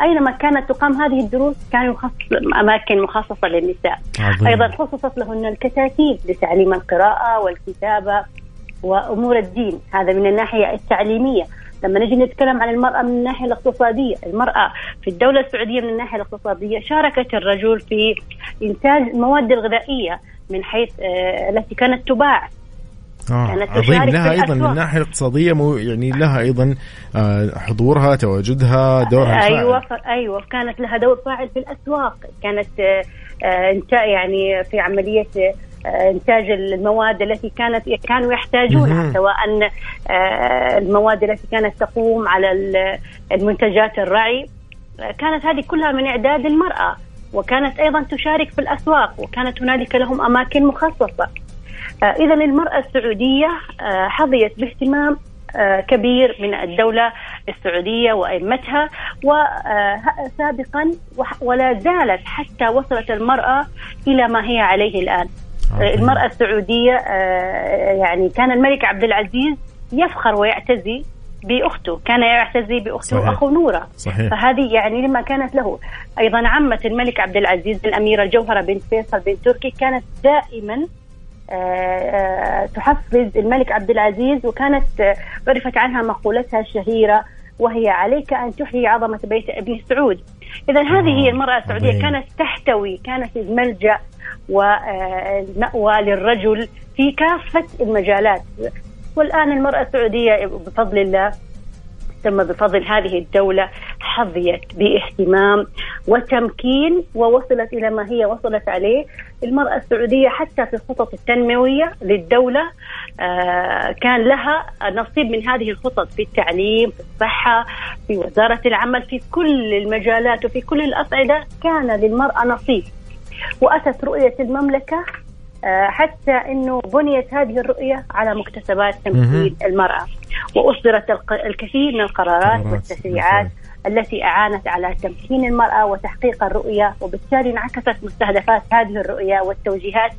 أينما كانت تقام هذه الدروس كانوا يخصص أماكن مخصصة للنساء. عظيم. أيضا خصصت لهن الكتاتيب لتعليم القراءة والكتابة وأمور الدين، هذا من الناحية التعليمية. لما نجي نتكلم عن المرأة من الناحية الاقتصادية المرأة في الدولة السعودية من الناحية الاقتصادية شاركت الرجل في إنتاج المواد الغذائية من حيث التي كانت تباع. آه عظيم. لها أيضا من الناحية الاقتصادية مو يعني لها أيضا حضورها تواجدها دورها أيوه فاعل. أيوه كانت لها دور فاعل في الأسواق. كانت يعني في عملية إنتاج المواد التي كانت كانوا يحتاجونها سواء المواد التي كانت تقوم على المنتجات الرعي. كانت هذه كلها من إعداد المرأة وكانت أيضا تشارك في الأسواق وكانت هنالك لهم أماكن مخصصة. اذا المرأة السعودية حظيت باهتمام كبير من الدولة السعودية وأئمتها وسابقا ولا زالت حتى وصلت المرأة إلى ما هي عليه الآن. المرأة السعودية يعني كان الملك عبد العزيز يفخر ويعتزي بأخته، كان يعتزي بأخته صحيح. اخو نورة صحيح. فهذه يعني لما كانت له أيضا عمة الملك عبد العزيز الاميره الجوهرة بنت فيصل بنت تركي كانت دائما تحفز الملك عبد العزيز وكانت عرفت عنها مقولتها الشهيرة وهي عليك أن تحيي عظمة بيت ابن سعود. إذا هذه هي المرأة السعودية كانت تحتوي كانت الملجأ والمأوى للرجل في كافة المجالات. والآن المرأة السعودية بفضل الله ثم بفضل هذه الدولة حظيت باهتمام وتمكين ووصلت إلى ما هي وصلت عليه المرأة السعودية حتى في الخطط التنموية للدولة كان لها نصيب من هذه الخطط في التعليم في الصحة في وزارة العمل في كل المجالات وفي كل الأصعدة كان للمرأة نصيب. وأتت رؤية المملكة حتى إنه بنيت هذه الرؤية على مكتسبات تمكين المرأة وأصدرت الكثير من القرارات والتشريعات التي أعانت على تمكين المرأة وتحقيق الرؤية وبالتالي انعكست مستهدفات هذه الرؤية والتوجيهات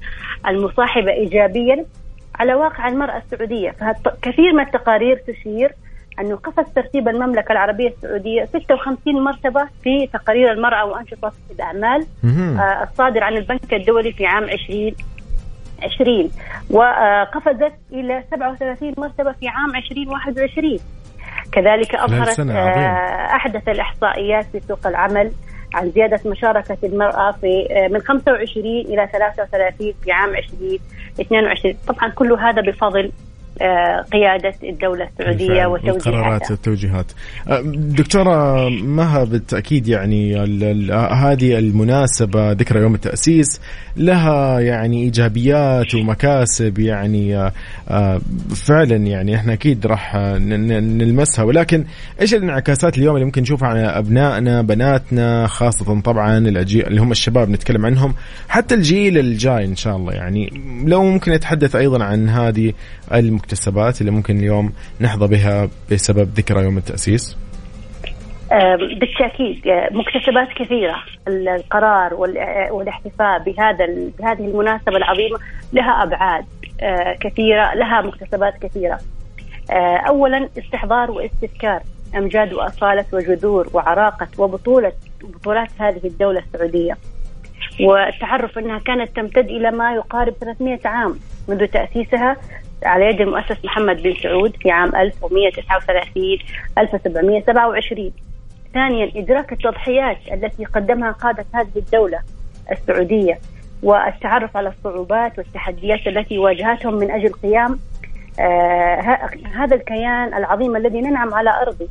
المصاحبة ايجابيا على واقع المرأة السعودية. فكثير من التقارير تشير أنه قفز ترتيب المملكة العربية السعودية 56 مرتبة في تقارير المرأة وأنشطة الأعمال آه الصادر عن البنك الدولي في عام 20 20 وقفزت إلى 37 مرتبة في عام 2021 كذلك أظهرت آه أحدث الإحصائيات في سوق العمل عن زيادة مشاركة المرأة في من 25 إلى 33 في عام 2022 طبعا كل هذا بفضل قيادة الدولة السعودية وتوجيهاتها. القرارات والتوجيهات. دكتورة مها بالتأكيد يعني هذه المناسبة ذكرى يوم التأسيس لها يعني إيجابيات ومكاسب يعني فعلا يعني إحنا أكيد راح نلمسها. ولكن إيش الانعكاسات اليوم اللي ممكن نشوفها على أبنائنا بناتنا خاصة طبعا الأجيال اللي هم الشباب نتكلم عنهم حتى الجيل الجاي إن شاء الله يعني لو ممكن نتحدث أيضا عن هذه المكتسبات اللي ممكن اليوم نحظى بها بسبب ذكرى يوم التأسيس؟ بالتأكيد مكتسبات كثيرة. القرار والاحتفاء بهذا بهذه المناسبة العظيمة لها أبعاد كثيرة لها مكتسبات كثيرة. اولا استحضار واستذكار أمجاد وأصالة وجذور وعراقة وبطولة بطولات هذه الدولة السعودية. والتعرف أنها كانت تمتد إلى ما يقارب 300 عام منذ تأسيسها على يد المؤسس محمد بن سعود في عام 1139 1727 ثانيا إدراك التضحيات التي قدمها قادة هذه الدولة السعودية والتعرف على الصعوبات والتحديات التي واجهتهم من أجل قيام آه هذا الكيان العظيم الذي ننعم على أرضه.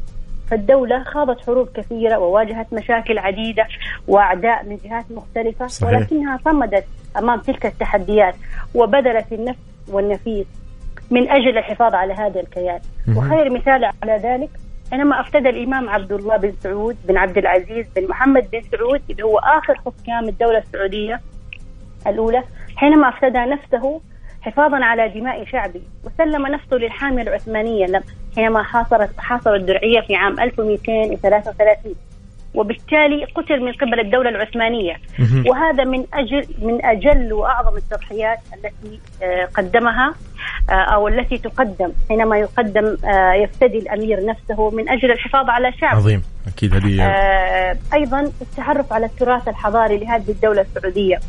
فالدولة خاضت حروب كثيرة وواجهت مشاكل عديدة وأعداء من جهات مختلفة صحيح. ولكنها صمدت أمام تلك التحديات وبذلت النفس والنفيس من أجل الحفاظ على هذا الكيان وخير مثال على ذلك حينما أفتدى الإمام عبد الله بن سعود بن عبد العزيز بن محمد بن سعود اللي هو آخر حكام الدولة السعودية الأولى حينما أفتدى نفسه حفاظا على دماء شعبي. وسلم نفسه للحامية العثمانية حينما حاصرت حاصروا الدرعية في عام 1233 وبالتالي قتل من قبل الدولة العثمانية. وهذا من أجل من أجل وأعظم التضحيات التي آه، قدمها آه، أو التي تقدم. حينما يقدم آه، يفتدي الأمير نفسه من أجل الحفاظ على شعبه عظيم. أكيد هذه أيضا التعرف على التراث الحضاري لهذه الدولة السعودية.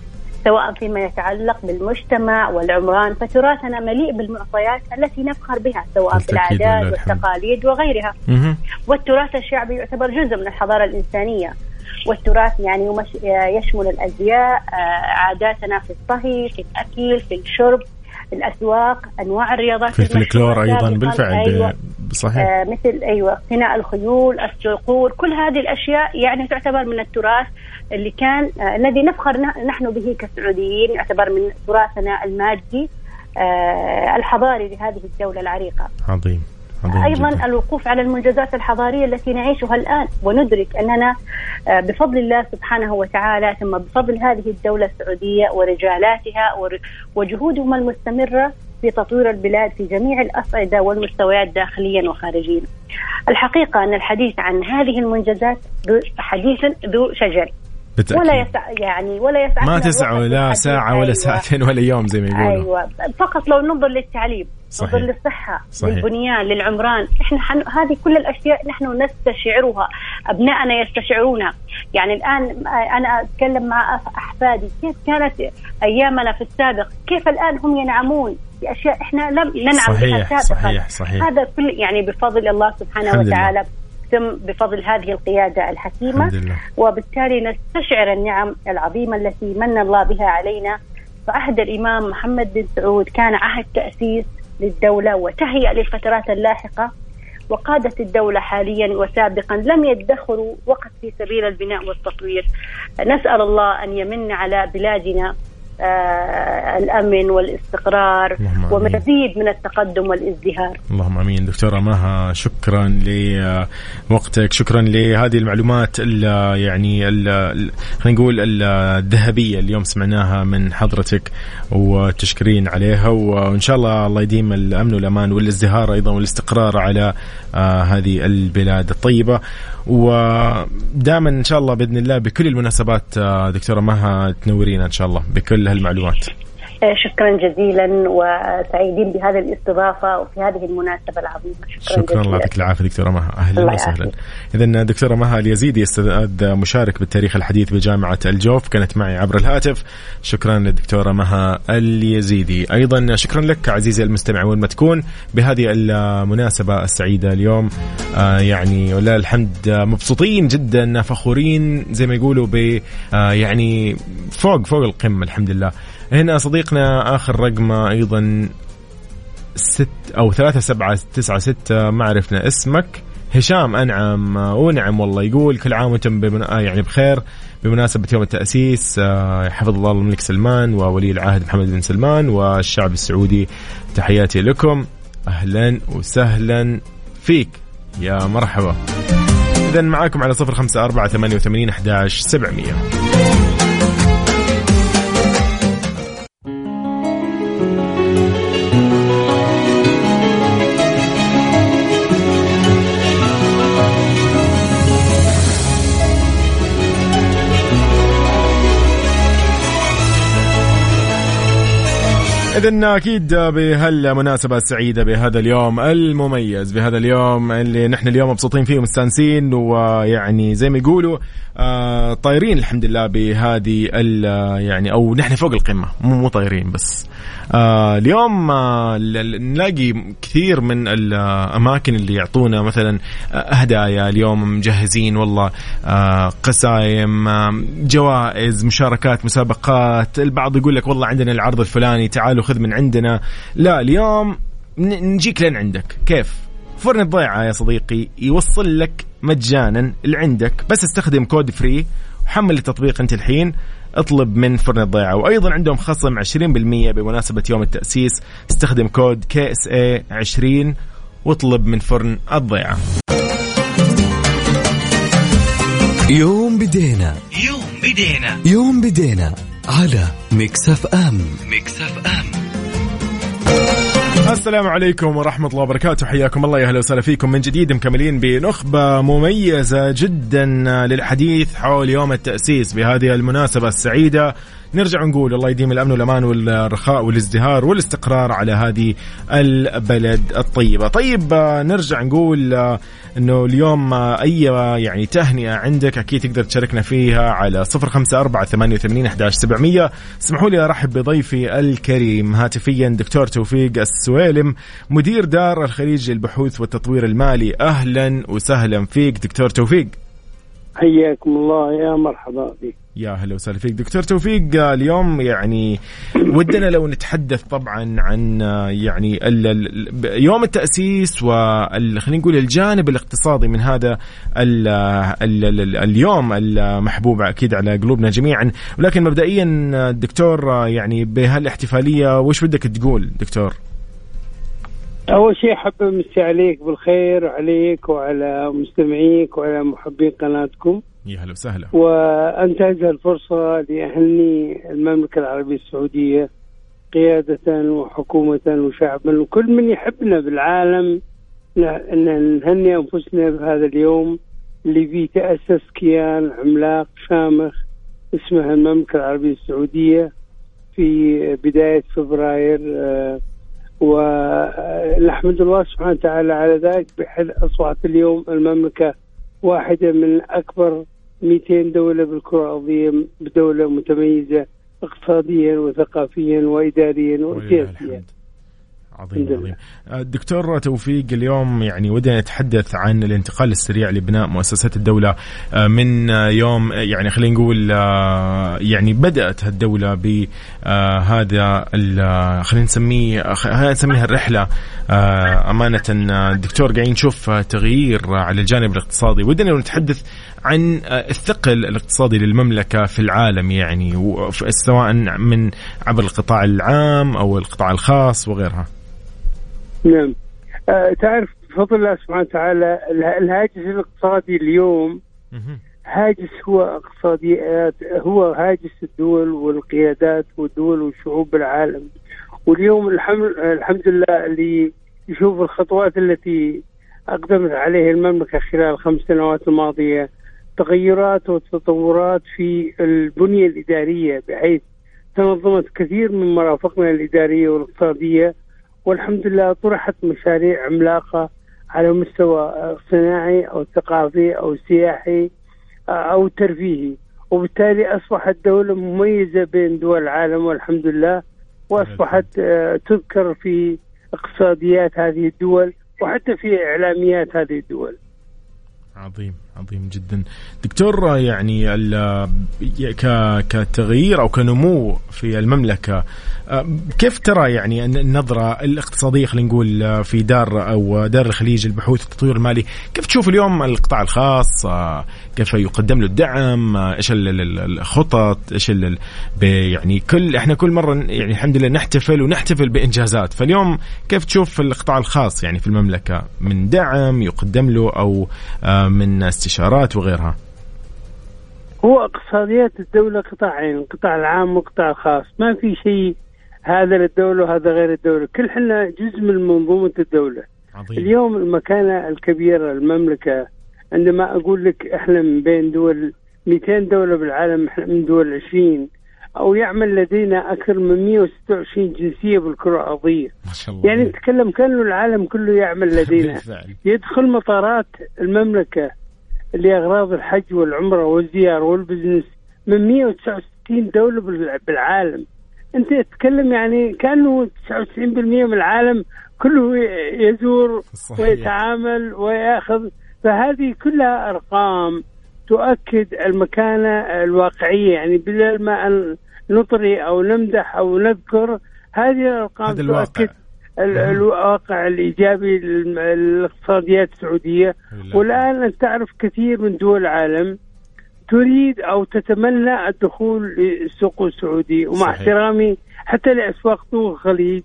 سواء فيما يتعلق بالمجتمع والعمران فتراثنا مليء بالمعطيات التي نفخر بها سواء في العادات والتقاليد وغيرها. والتراث الشعبي يعتبر جزء من الحضارة الإنسانية. والتراث يعني يشمل الأزياء آه، عاداتنا في الطهي في الأكل في الشرب الأسواق أنواع الرياضات في الفلكلور أيضا بالفعل أيوة. صحيح. آه مثل أيوه اقتناء الخيول الصقور كل هذه الأشياء يعني تعتبر من التراث. اللي كان آه الذي نفخر نحن به كسعوديين يعتبر من تراثنا المادي آه الحضاري لهذه الدولة العريقة عظيم أيضا جدا. الوقوف على المنجزات الحضارية التي نعيشها الآن وندرك أننا آه، بفضل الله سبحانه وتعالى ثم بفضل هذه الدولة السعودية ورجالاتها وجهودهم المستمرة في تطوير البلاد في جميع الأصعدة والمستويات داخليا وخارجيا. الحقيقة أن الحديث عن هذه المنجزات حديث ذو شجر بالتأكيد. ولا يسع يعني ولا يسع ما تسع لا ساعة ولا أيوة. ساعتين ولا يوم زي ما يقولوا أيوة فقط لو ننظر للتعليم صحيح. ننظر للصحة صحيح. للبنيان للعمران إحنا حن... هذه كل الأشياء نحن نستشعرها أبنائنا يستشعرونها يعني الآن أنا أتكلم مع أحفادي كيف كانت أيامنا في السابق كيف الآن هم ينعمون بأشياء إحنا لم ننعم صحيح. بها سابقا صحيح. صحيح. هذا كل يعني بفضل الله سبحانه وتعالى لله. تتم بفضل هذه القيادة الحكيمة وبالتالي نستشعر النعم العظيمة التي من الله بها علينا. فعهد الإمام محمد بن سعود كان عهد تأسيس للدولة وتهيئة للفترات اللاحقة وقادة الدولة حاليا وسابقا لم يدخروا وقت في سبيل البناء والتطوير. نسأل الله أن يمن على بلادنا الأمن والاستقرار ومزيد من التقدم والازدهار. اللهم آمين. دكتورة مها شكرا لوقتك شكرا لهذه المعلومات ال يعني خلينا نقول الذهبية اليوم سمعناها من حضرتك وتشكرين عليها. وإن شاء الله الله يديم الأمن والأمان والازدهار أيضا والاستقرار على آه، هذه البلاد الطيبة. ودائما إن شاء الله بإذن الله بكل المناسبات آه، دكتورة مها تنورينا إن شاء الله بكل هالمعلومات. شكرا جزيلا وسعيدين بهذه الاستضافة وفي هذه المناسبة العظيمة. شكرا شكرا الله يعطيك العافية دكتورة مها. أهلا وسهلا. اذا دكتورة مها اليزيدي أستاذ مشارك بالتاريخ الحديث بجامعة الجوف. كانت معي عبر الهاتف. شكرا للدكتورة مها اليزيدي. أيضا شكرا لك عزيزي المستمع وين ما تكون بهذه المناسبة السعيدة اليوم. آه يعني ولله الحمد مبسوطين جدا فخورين زي ما يقولوا ب آه يعني فوق فوق القمة الحمد لله. هنا صديقنا آخر رقمه أيضا ست أو ثلاثة سبعة تسعة ستة ما عرفنا اسمك. هشام أنعم ونعم والله يقول كل عام وأنتم بمن... آه يعني بخير. بمناسبة يوم التأسيس آه حفظ الله الملك سلمان وولي العهد محمد بن سلمان والشعب السعودي تحياتي لكم. أهلا وسهلا فيك. يا مرحبا. إذا معاكم على صفر خمسة أربعة ثمانية وثمانين أحداش سبعمية. إذا أكيد بهالمناسبة السعيدة بهذا اليوم المميز بهذا اليوم اللي نحن اليوم مبسوطين فيه ومستانسين ويعني زي ما يقولوا آه طايرين الحمد لله بهذه يعني أو نحن فوق القمة مو مو طايرين بس. آه اليوم آه نلاقي كثير من الاماكن اللي يعطونا مثلا هدايا. اليوم مجهزين والله آه قسايم آه جوائز مشاركات مسابقات. البعض يقول لك والله عندنا العرض الفلاني تعالوا خذ من عندنا. لا اليوم نجيك لين عندك. كيف؟ فرن الضيعه يا صديقي يوصل لك مجانا لين عندك. بس استخدم code free وحمل التطبيق أنت الحين. اطلب من فرن الضيعه وأيضا عندهم خصم 20% بمناسبة يوم التأسيس. استخدم code KSA 20 واطلب من فرن الضيعة. يوم بدينا. يوم بدينا. يوم بدينا على Mix FM. Mix FM. السلام عليكم ورحمة الله وبركاته. حياكم الله. يا أهلا وسهلا فيكم من جديد. مكملين بنخبة مميزة جدا للحديث حول يوم التأسيس بهذه المناسبة السعيدة. نرجع نقول الله يديم الأمن والأمان والرخاء والازدهار والاستقرار على هذه البلد الطيبة. طيب آه، نرجع نقول آه، إنه اليوم آه، أي يعني تهنئة عندك أكيد تقدر تشاركنا فيها على 054 88 11 700 اسمحوا لي أرحب بضيفي الكريم. هاتفيا دكتور توفيق السويلم مدير دار الخليج للبحوث والتطوير المالي. أهلا وسهلا فيك دكتور توفيق. حياكم الله. يا مرحبا بك. يا هلا وسهلا فيك. دكتور توفيق اليوم يعني ودنا لو نتحدث طبعا عن يعني يوم التأسيس وخلينا نقول الجانب الاقتصادي من هذا ال ال ال اليوم المحبوب أكيد على قلوبنا جميعا. ولكن مبدئيا دكتور يعني بهالإحتفالية وش بدك تقول دكتور؟ أول شيء حاب أمسي عليك بالخير وعليك وعلى مستمعيك وعلى محبين قناتكم. يا هلا وسهلا. وانتهز الفرصة لاهني المملكة العربية السعودية قيادة وحكومة وشعبا وكل من يحبنا بالعالم أن نهني أنفسنا بهذا اليوم. اللي فيه تأسس كيان عملاق شامخ اسمه المملكة العربية السعودية في بداية فبراير آه، ونحمد الله سبحانه وتعالى على ذلك. بحيث أصبحت اليوم المملكة واحدة من أكبر 200 دولة بالكرة الأرضية بدولة متميزة اقتصاديا وثقافيا وإداريا وسياسيا. عظيم عظيم. الدكتور توفيق اليوم يعني ودنا نتحدث عن الانتقال السريع لبناء مؤسسات الدولة. آه، من يوم يعني خلينا نقول آه، يعني بدأت الدولة بهذا خلينا نسميه خلينا نسميها الرحلة. آه، أمانة الدكتور قاعدين نشوف تغيير على الجانب الاقتصادي. ودنا نتحدث عن الثقل الاقتصادي للمملكة في العالم يعني سواء من عبر القطاع العام أو القطاع الخاص وغيرها. نعم. آه تعرف بفضل الله سبحانه وتعالى الهاجس الاقتصادي اليوم هاجس هو اقتصاديات هو هاجس الدول والقيادات والدول والشعوب بالعالم واليوم الحمد الحمد لله اللي يشوف الخطوات التي أقدمت عليها المملكة خلال الخمس سنوات الماضية تغيرات وتطورات في البنية الإدارية بحيث تنظمت كثير من مرافقنا الإدارية والاقتصادية والحمد لله طرحت مشاريع عملاقة على مستوى صناعي أو ثقافي أو سياحي أو ترفيهي. وبالتالي أصبحت دولة مميزة بين دول العالم والحمد لله. وأصبحت آه، تذكر في اقتصاديات هذه الدول وحتى في إعلاميات هذه الدول. عظيم. عظيم جدا. دكتور يعني كتغيير أو كنمو في المملكة كيف ترى يعني النظرة الاقتصادية خلينا نقول في دار أو دار الخليج البحوث والتطوير المالي؟ كيف تشوف اليوم القطاع الخاص؟ كيف يقدم له الدعم؟ إيش الخطط؟ إيش يعني كل إحنا كل مرة يعني الحمد لله نحتفل ونحتفل بإنجازات. فاليوم كيف تشوف القطاع الخاص يعني في المملكة؟ من دعم يقدم له أو من استشارات وغيرها. هو اقتصاديات الدولة قطاعين القطاع العام والقطاع الخاص ما في شيء هذا للدولة وهذا غير الدولة. كل حنا جزء من منظومة الدولة. عظيم. اليوم المكانة الكبيرة المملكة عندما أقول لك إحنا من بين دول 200 دولة بالعالم إحنا من دول 20 أو يعمل لدينا أكثر من 126 جنسية بالكرة الأرضية. ما شاء الله. يعني نتكلم كأنه العالم كله يعمل لدينا. يدخل مطارات المملكة. لاغراض الحج والعمرة والزيارة والبزنس من 169 دولة بالعالم. أنت تتكلم يعني كأنه 99% من العالم كله يزور صحيح. ويتعامل ويأخذ. فهذه كلها أرقام تؤكد المكانة الواقعية. يعني بدل ما أن نطري أو نمدح أو نذكر هذه الأرقام تؤكد الواقع الإيجابي للاقتصاديات السعودية. والآن انت تعرف كثير من دول العالم تريد أو تتمنى الدخول للسوق السعودي. ومع صحيح. احترامي حتى لأسواق دول الخليج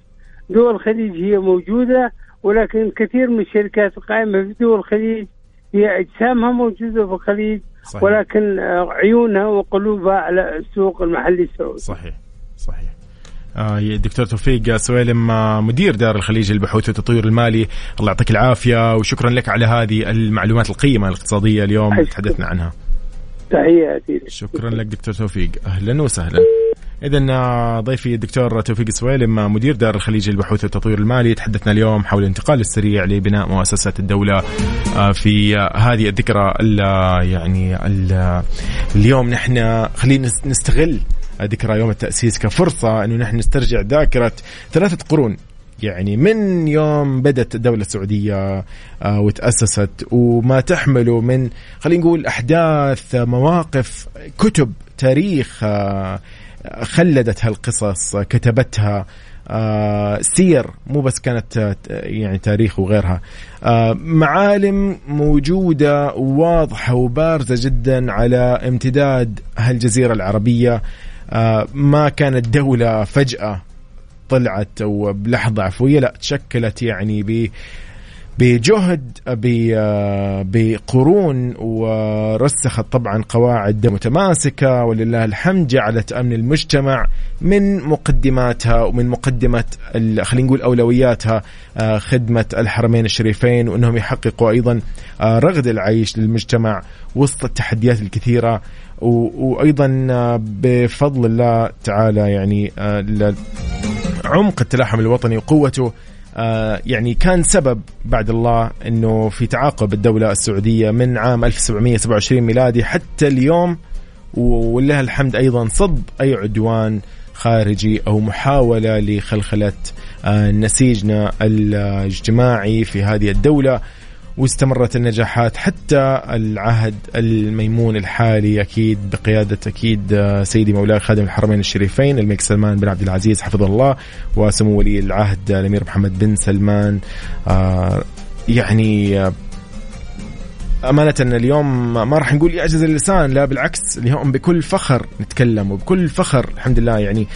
دول الخليج هي موجودة ولكن كثير من الشركات القائمة في دول الخليج هي أجسامها موجودة في الخليج صحيح. ولكن عيونها وقلوبها على السوق المحلي السعودي. صحيح. صحيح. الدكتور توفيق سويلم مدير دار الخليج للبحوث والتطوير المالي. الله يعطيك العافية وشكرا لك على هذه المعلومات القيمة الاقتصادية اليوم تحدثنا عنها. تحياتي شكرا لك دكتور توفيق. أهلا وسهلا. إذا ضيفي الدكتور توفيق السويلم مدير دار الخليج للبحوث والتطوير المالي. تحدثنا اليوم حول الانتقال السريع لبناء مؤسسة الدولة آه، في هذه الذكرى يعني اليوم نحن خلينا نستغل ذكرى يوم التأسيس كفرصة أنه نحن نسترجع ذاكرة ثلاثة قرون. يعني من يوم بدأت الدولة السعودية آه، وتأسست وما تحمله من خلينا نقول أحداث مواقف كتب تاريخ آه، خلدت هالقصص كتبتها آه سير مو بس كانت يعني تاريخ وغيرها. معالم موجودة واضحة وبارزة جدا على امتداد هالجزيرة العربية. ما كانت دولة فجأة طلعت أو بلحظه عفوية لا تشكلت يعني بجهد بقرون ورسخت طبعا قواعد متماسكة ولله الحمد جعلت أمن المجتمع من مقدماتها ومن مقدمة خلينا نقول أولوياتها آه، خدمة الحرمين الشريفين وأنهم يحققوا أيضا آه، رغد العيش للمجتمع وسط التحديات الكثيرة وأيضا آه، بفضل الله تعالى يعني عمق التلاحم الوطني وقوته يعني كان سبب بعد الله إنه في تعاقب الدولة السعودية من عام 1727 ميلادي حتى اليوم ولله الحمد أيضا صد أي عدوان خارجي أو محاولة لخلخلة آه، نسيجنا الاجتماعي في هذه الدولة. واستمرت النجاحات. حتى العهد الميمون الحالي أكيد بقيادة أكيد آه، سيدي مولاي خادم الحرمين الشريفين الملك سلمان بن عبد العزيز حفظه الله وسمو ولي العهد الأمير محمد بن سلمان. آه، يعني آه، أمانة اليوم ما راح نقول يعجز اللسان لا بالعكس اليوم بكل فخر نتكلم وبكل فخر الحمد لله يعني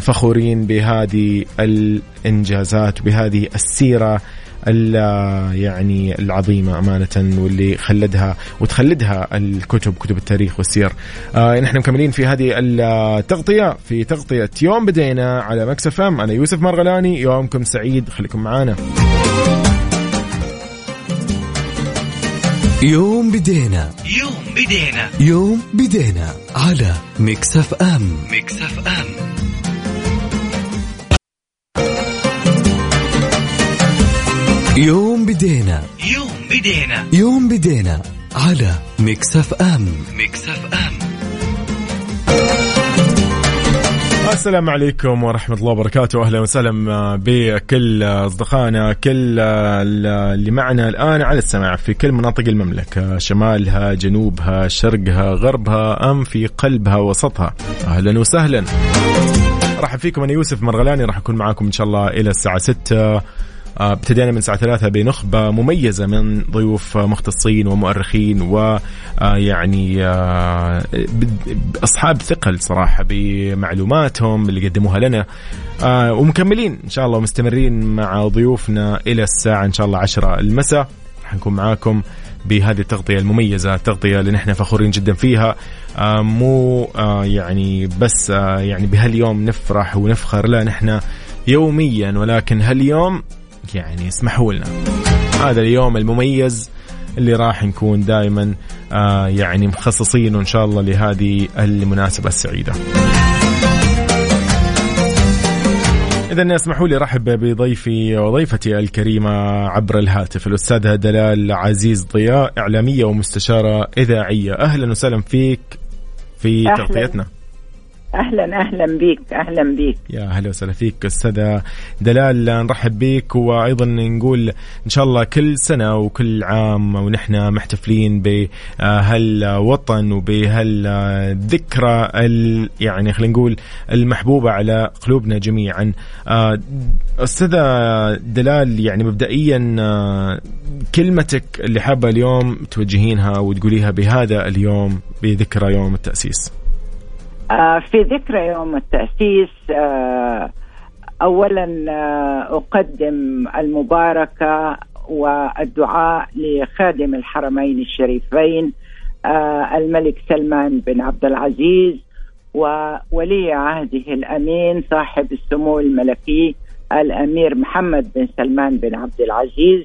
فخورين بهذه الإنجازات وبهذه السيرة. يعني العظيمة أمانة واللي خلدها وتخلدها الكتب كتب التاريخ والسير. آه نحن مكملين في هذه التغطية في تغطية يوم بدينا على مكسف ام. أنا يوسف مرغلاني يومكم سعيد خليكم معانا. يوم بدينا. يوم بدينا. يوم بدينا على Mix FM. Mix FM. يوم بدينا. يوم بدينا. يوم بدينا على Mix FM Mix FM السلام عليكم ورحمة الله وبركاته. أهلا وسهلا بكل أصدقائنا كل اللي معنا الآن على السماع في كل مناطق المملكة. شمالها جنوبها شرقها غربها أم في قلبها وسطها. أهلا وسهلا. راح فيكم أنا يوسف مرغلاني. راح أكون معاكم إن شاء الله إلى الساعة 6 آه، ابتدينا من الساعة ثلاثة بنخبة مميزة من ضيوف مختصين ومؤرخين ويعني آه، آه، أصحاب ثقل صراحة بمعلوماتهم اللي قدموها لنا. ومكملين إن شاء الله ومستمرين مع ضيوفنا إلى الساعة إن شاء الله عشرة المساء. حنكون معاكم بهذه التغطية المميزة التغطية اللي نحن فخورين جدا فيها. آه مو آه يعني بس آه يعني بهاليوم نفرح ونفخر لا نحن يوميا ولكن هاليوم يعني اسمحوا لنا هذا اليوم المميز اللي راح نكون دائما آه يعني مخصصينه ان شاء الله لهذه المناسبة السعيدة. إذا اسمحوا لي رحب بضيفي وضيفتي الكريمة عبر الهاتف الأستاذة دلال عزيز ضياء إعلامية ومستشارة إذاعية أهلا وسهلا فيك في أهلا. تغطيتنا أهلا أهلا بك أهلا بك يا أهلا وسهلا فيك أستاذة دلال نرحب بك وأيضا نقول إن شاء الله كل سنة وكل عام ونحن محتفلين بهالوطن وبهالذكرى يعني خلينا نقول المحبوبة على قلوبنا جميعا. أستاذة دلال يعني مبدئيا كلمتك اللي حابة اليوم توجهينها وتقوليها بهذا اليوم بذكرى يوم التأسيس. آه، في ذكرى يوم التأسيس آه، أولا آه، أقدم المباركة والدعاء لخادم الحرمين الشريفين الملك سلمان بن عبد العزيز وولي عهده الأمين صاحب السمو الملكي الأمير محمد بن سلمان بن عبد العزيز.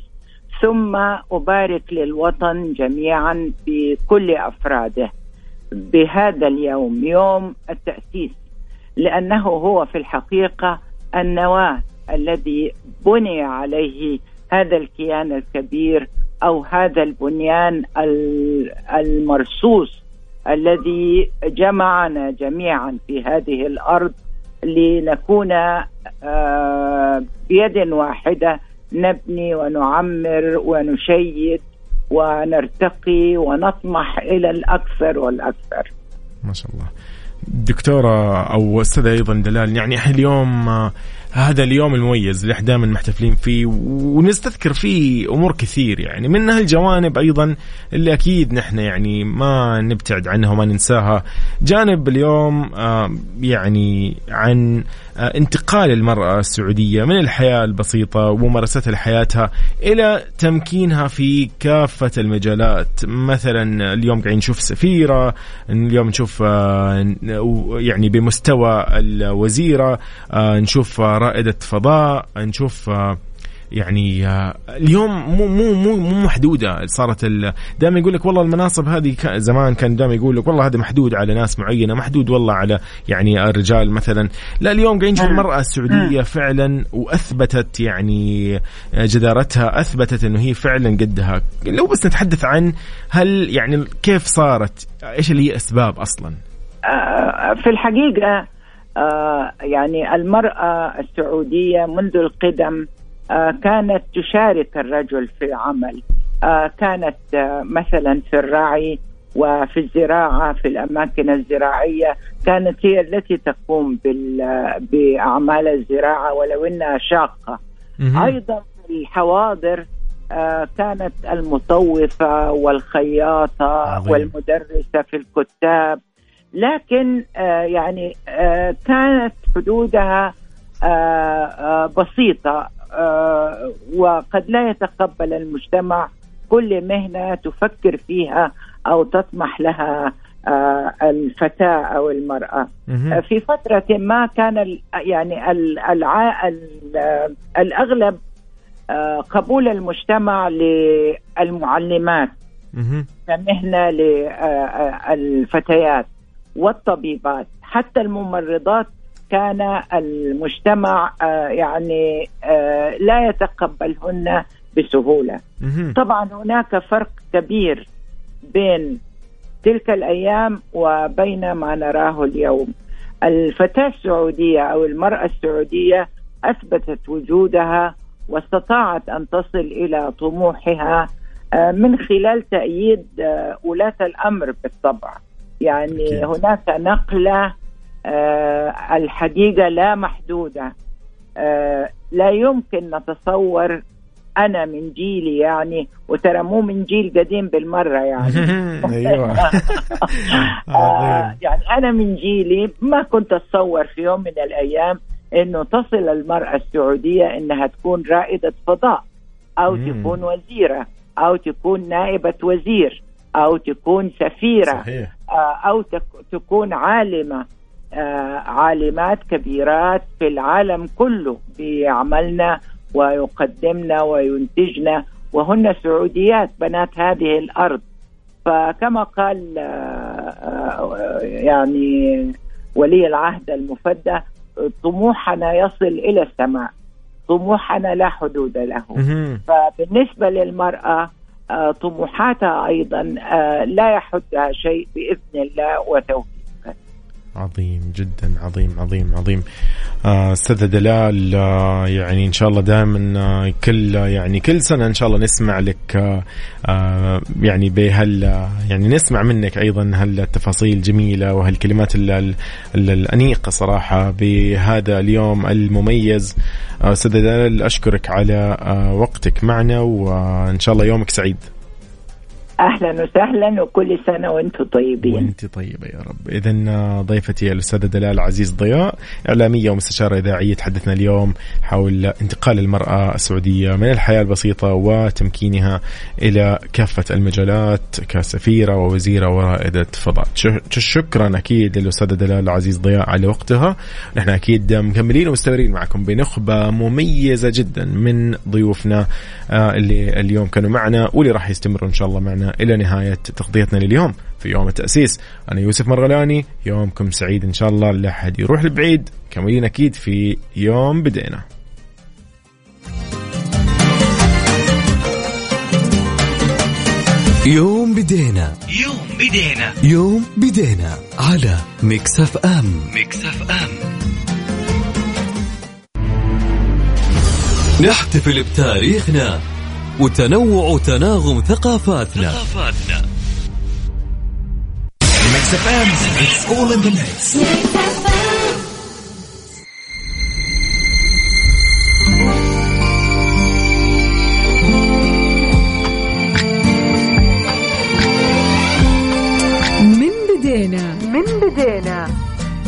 ثم أبارك للوطن جميعا بكل أفراده. بهذا اليوم يوم التأسيس لأنه هو في الحقيقة النواة الذي بني عليه هذا الكيان الكبير أو هذا البنيان المرصوص الذي جمعنا جميعا في هذه الأرض لنكون آه، بيد واحدة نبني ونعمر ونشيد ونرتقي ونطمح إلى الأكثر والأكثر. ما شاء الله. دكتورة أو أستاذة أيضا دلال يعني إحنا اليوم آه، هذا اليوم المميز اللي إحنا دائما محتفلين فيه ونستذكر فيه أمور كثير يعني منها الجوانب أيضا اللي أكيد نحن يعني ما نبتعد عنها وما ننساها جانب اليوم آه، يعني عن انتقال المرأة السعودية من الحياة البسيطة وممارستها لحياتها إلى تمكينها في كافة المجالات. مثلا اليوم قاعدين نشوف سفيرة اليوم نشوف آه، يعني بمستوى الوزيرة نشوف رائدة فضاء نشوف يعني آه، اليوم مو مو مو مو محدودة صارت دائما يقول لك والله المناصب هذه زمان كان دائما يقول لك والله هذا محدود على ناس معينة محدود والله على يعني الرجال مثلا. لا اليوم قاعدين نشوف المراه السعوديه فعلا وأثبتت يعني جدارتها أثبتت إنه هي فعلا قدها. لو بس نتحدث عن هل يعني كيف صارت؟ إيش اللي هي أسباب أصلا؟ آه، في الحقيقة آه، يعني المرأة السعودية منذ القدم آه، كانت تشارك الرجل في العمل آه، كانت آه، مثلا في الرعي وفي الزراعة في الأماكن الزراعية. كانت هي التي تقوم بأعمال الزراعة ولو أنها شاقة. أيضا في الحواضر كانت المطوفة والخياطة عظيم. والمدرسة في الكتاب. لكن يعني كانت حدودها بسيطة آه، وقد لا يتقبل المجتمع كل مهنة تفكر فيها أو تطمح لها آه، الفتاة أو المرأة. آه، في فترة ما كان يعني الأغلب قبول المجتمع للمعلمات كمهنة للفتيات والطبيبات حتى الممرضات كان المجتمع آه، يعني آه، لا يتقبلهن بسهولة. طبعا هناك فرق كبير بين تلك الأيام وبين ما نراه اليوم. الفتاة السعودية أو المرأة السعودية أثبتت وجودها واستطاعت أن تصل إلى طموحها آه، من خلال تأييد ولاة الأمر بالطبع يعني هناك نقلة الحقيقة لا محدودة. آه، لا يمكن نتصور أنا من جيلي يعني وترى مو من جيل قديم بالمرة يعني. أيوه. آه، يعني أنا من جيلي ما كنت أتصور في يوم من الأيام إنه تصل المرأة السعودية إنها تكون رائدة فضاء أو تكون وزيرة أو تكون نائبة وزير أو تكون سفيرة صحيح. أو تكون عالمة. آه، عالمات كبيرات في العالم كله بيعملنا ويقدمنا وينتجنا وهن سعوديات بنات هذه الأرض. فكما قال آه، آه، يعني ولي العهد المفدى طموحنا يصل إلى السماء طموحنا لا حدود له. فبالنسبة للمرأة طموحاتها أيضا لا يحدها شيء بإذن الله وتوفيقه عظيم جدا عظيم عظيم عظيم. آه، أستاذ دلال آه يعني إن شاء الله دائما آه كل يعني كل سنة إن شاء الله نسمع لك يعني بهال يعني نسمع منك أيضا هالتفاصيل الجميله وهالكلمات الأنيقة صراحة بهذا اليوم المميز. آه، أستاذ دلال أشكرك على وقتك معنا وإن شاء الله يومك سعيد. أهلا وسهلا وكل سنة وأنتم طيبين. وأنت طيبة يا رب. اذا ضيفتي الأستاذة دلال عزيز ضياء إعلامية ومستشارة إذاعية تحدثنا اليوم حول انتقال المرأة السعودية من الحياة البسيطة وتمكينها إلى كافة المجالات كسفيرة ووزيرة ورائدة فضاء. شكرا أكيد للأستاذة دلال عزيز ضياء على وقتها. نحن أكيد مكملين ومستمرين معكم بنخبة مميزة جدا من ضيوفنا آه، اللي اليوم كانوا معنا واللي راح يستمروا إن شاء الله معنا إلى نهاية تغطيتنا لليوم. في يوم التأسيس أنا يوسف مرغلاني. يومكم سعيد إن شاء الله. لا أحد يروح لبعيد. كملين أكيد في يوم بدينا. يوم بدينا. يوم بدينا. يوم بدينا. على Mix FM. Mix FM. نحتفل بتاريخنا. وتنوع وتناغم ثقافاتنا. ثقافاتنا.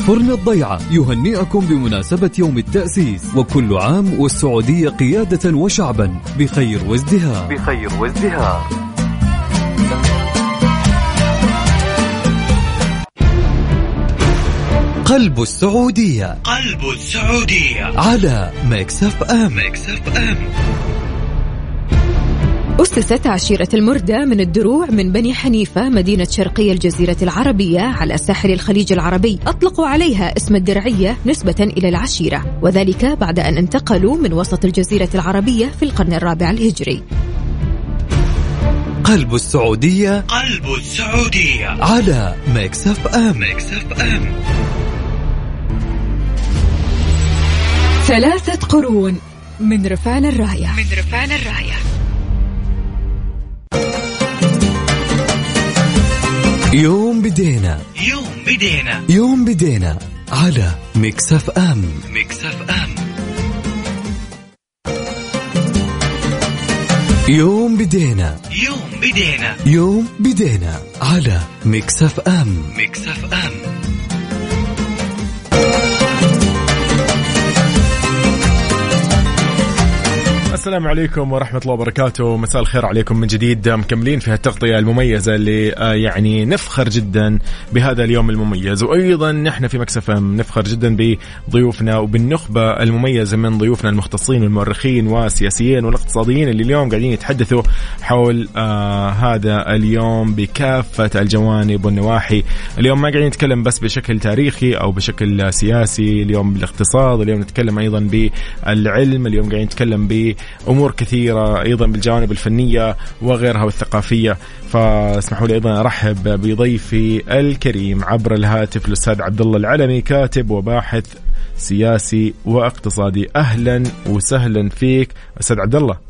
فرن الضيعة. يهنئكم بمناسبة يوم التأسيس. وكل عام والسعودية قيادة وشعبا. بخير وازدهار. بخير وازدهار. قلب السعودية. قلب السعودية. على Mix FM. Mix FM. أسست عشيرة المردة من الدروع من بني حنيفة مدينة شرقي الجزيرة العربية على ساحل الخليج العربي. أطلقوا عليها اسم الدرعية نسبة إلى العشيرة. وذلك بعد أن انتقلوا من وسط الجزيرة العربية في القرن الرابع الهجري. قلب السعودية قلب السعودية. على FM. Mix FM. ثلاثة قرون من رفعنا الراية. من رفعنا الراية. يوم بدينا. يوم بدينا. يوم بدينا على Mix FM Mix FM يوم بدينا. يوم بدينا. يوم بدينا على Mix FM Mix FM السلام عليكم ورحمة الله وبركاته. مساء الخير عليكم من جديد. مكملين في هالتغطية المميزة اللي آه، يعني نفخر جدا بهذا اليوم المميز. وأيضا نحن في مكسف نفخر جدا بضيوفنا وبالنخبة المميزة من ضيوفنا المختصين والمؤرخين والسياسيين والاقتصاديين اللي اليوم قاعدين يتحدثوا حول آه هذا اليوم بكافة الجوانب والنواحي. اليوم ما قاعدين نتكلم بس بشكل تاريخي أو بشكل سياسي. اليوم بالاقتصاد اليوم نتكلم أيضا بالعلم. اليوم قاعدين نتكلم أمور كثيرة أيضا بالجوانب الفنية وغيرها والثقافية. فاسمحوا لي أيضا أرحب بضيفي الكريم عبر الهاتف الأستاذ عبد الله العلمي كاتب وباحث سياسي واقتصادي. أهلا وسهلا فيك أستاذ عبد الله.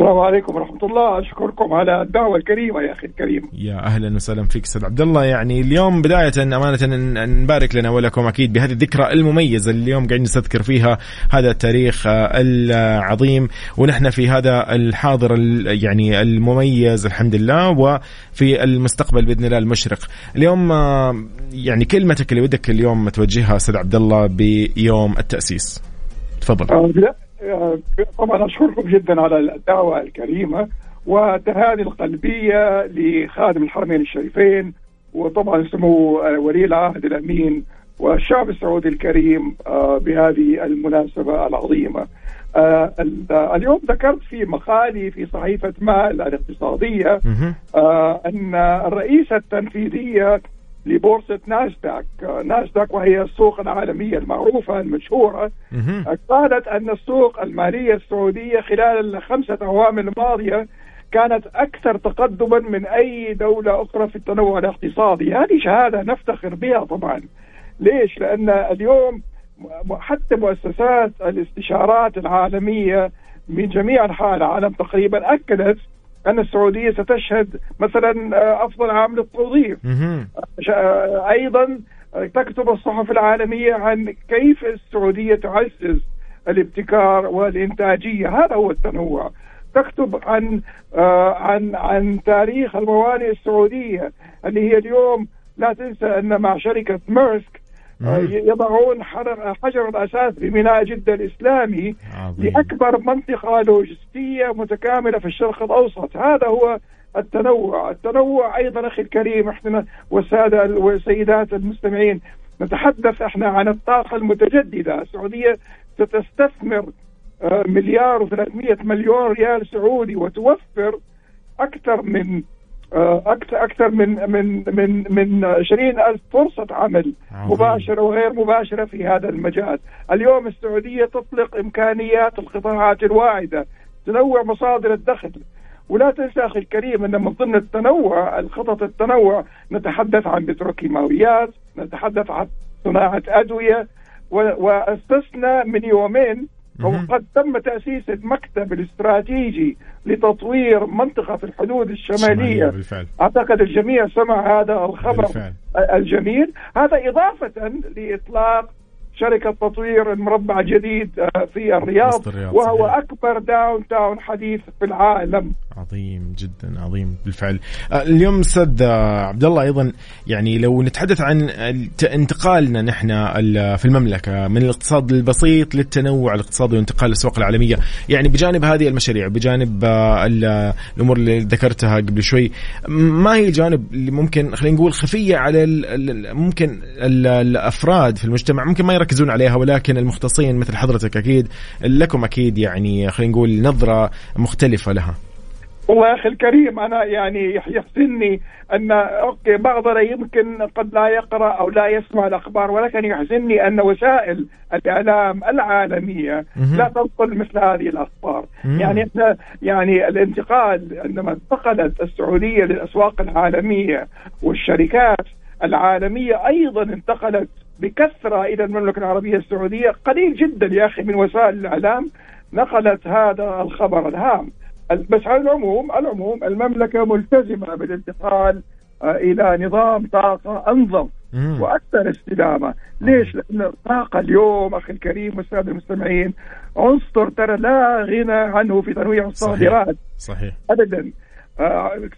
السلام عليكم ورحمة الله أشكركم على الدعوة الكريمة يا أخي الكريم يا أهلا وسهلا فيك أستاذ عبد الله يعني اليوم بداية أمانة ن- نبارك لنا ولكم أكيد بهذه الذكرى المميزة اللي اليوم قاعدين نستذكر فيها هذا التاريخ العظيم ونحن في هذا الحاضر ال- يعني المميز الحمد لله وفي المستقبل بإذن الله المشرق. اليوم آه، يعني كلمتك اللي ودك اليوم توجهها أستاذ عبد الله بيوم التأسيس. تفضل. آه، طبعا أشكركم جدا على الدعوة الكريمة والتهاني القلبية لخادم الحرمين الشريفين وطبعا سمو آه، ولي العهد الأمين والشعب السعودي الكريم آه، بهذه المناسبة العظيمة آه، ال- آه، اليوم ذكرت في مقالي في صحيفة مال. آه، أن الرئيسة التنفيذية لبورصة ناسداك ناسداك وهي السوق العالمية المعروفة المشهورة. قالت أن السوق المالية السعودية خلال الخمسة أعوام الماضية كانت أكثر تقدما من أي دولة أخرى في التنوع الاقتصادي هذه شهادة نفتخر بها طبعا ليش؟ لأن اليوم حتى مؤسسات الاستشارات العالمية من جميع أنحاء العالم تقريبا أكدت أن السعودية ستشهد مثلا آه، أفضل عام للتوظيف. ش- أيضا تكتب الصحف العالمية عن كيف السعودية تعزز الابتكار والإنتاجية. هذا هو التنوع. تكتب عن آه عن عن تاريخ الموانئ السعودية اللي هي اليوم لا تنسى أن مع شركة ميرسك آه، يضعون حجر الأساس بميناء جده الإسلامي عظيم. لأكبر منطقة لوجستية متكاملة في الشرق الأوسط، هذا هو التنوع، التنوع أيضا أخي الكريم إحنا والسادة والسيدات المستمعين نتحدث إحنا عن الطاقة المتجددة، السعودية ستستثمر آه، مليار و300 مليون ريال سعودي وتوفر أكثر من آه، أكثر أكثر من من من من 20 ألف فرصة عمل مباشرة وغير مباشرة في هذا المجال. اليوم السعودية تطلق إمكانيات القطاعات الواعدة تنوع مصادر الدخل. ولا تنسى أخي الكريم أن من ضمن التنوع الخطط التنوع نتحدث عن بتروكيماويات نتحدث عن صناعة أدوية وأستثنى من يومين وقد تم تأسيس المكتب الاستراتيجي لتطوير منطقة في الحدود الشمالية بالفعل. أعتقد الجميع سمع هذا الخبر بالفعل. الجميل هذا إضافة لإطلاق شركة تطوير المربع جديد آه، في الرياض, الرياض وهو صحيح. أكبر داون تاون حديث في العالم. عظيم جدا عظيم بالفعل. آه، اليوم أستاذ آه، عبد الله أيضا يعني لو نتحدث عن انتقالنا نحن في المملكة من الاقتصاد البسيط للتنوع الاقتصادي وانتقال الأسواق العالمية. يعني بجانب هذه المشاريع بجانب الأمور اللي ذكرتها قبل شوي ما هي الجانب اللي ممكن خلينا نقول خفية على ممكن الأفراد في المجتمع؟ ممكن ما يركزون عليها ولكن المختصين مثل حضرتك أكيد لكم أكيد يعني خلينا نقول نظرة مختلفة لها. والله يا أخي الكريم أنا يعني يحزنني أن أوكي بعضنا يمكن قد لا يقرأ أو لا يسمع الأخبار ولكن يحزنني أن وسائل الإعلام العالمية لا تنقل مثل هذه الأخبار. يعني إحنا يعني الانتقال عندما انتقلت السعودية للأسواق العالمية والشركات العالمية أيضا انتقلت بكثرة إلى المملكة العربية السعودية. قليل جدا يا أخي من وسائل الإعلام نقلت هذا الخبر الهام. بس على العموم العموم المملكة ملتزمة بالانتقال آه، إلى نظام طاقة أنظم وأكثر استدامة، ليش؟ لأن الطاقة اليوم أخي الكريم والسادة المستمعين عنصر ترى لا غنى عنه في تنويع الصادرات. صحيح, صحيح. ابدا.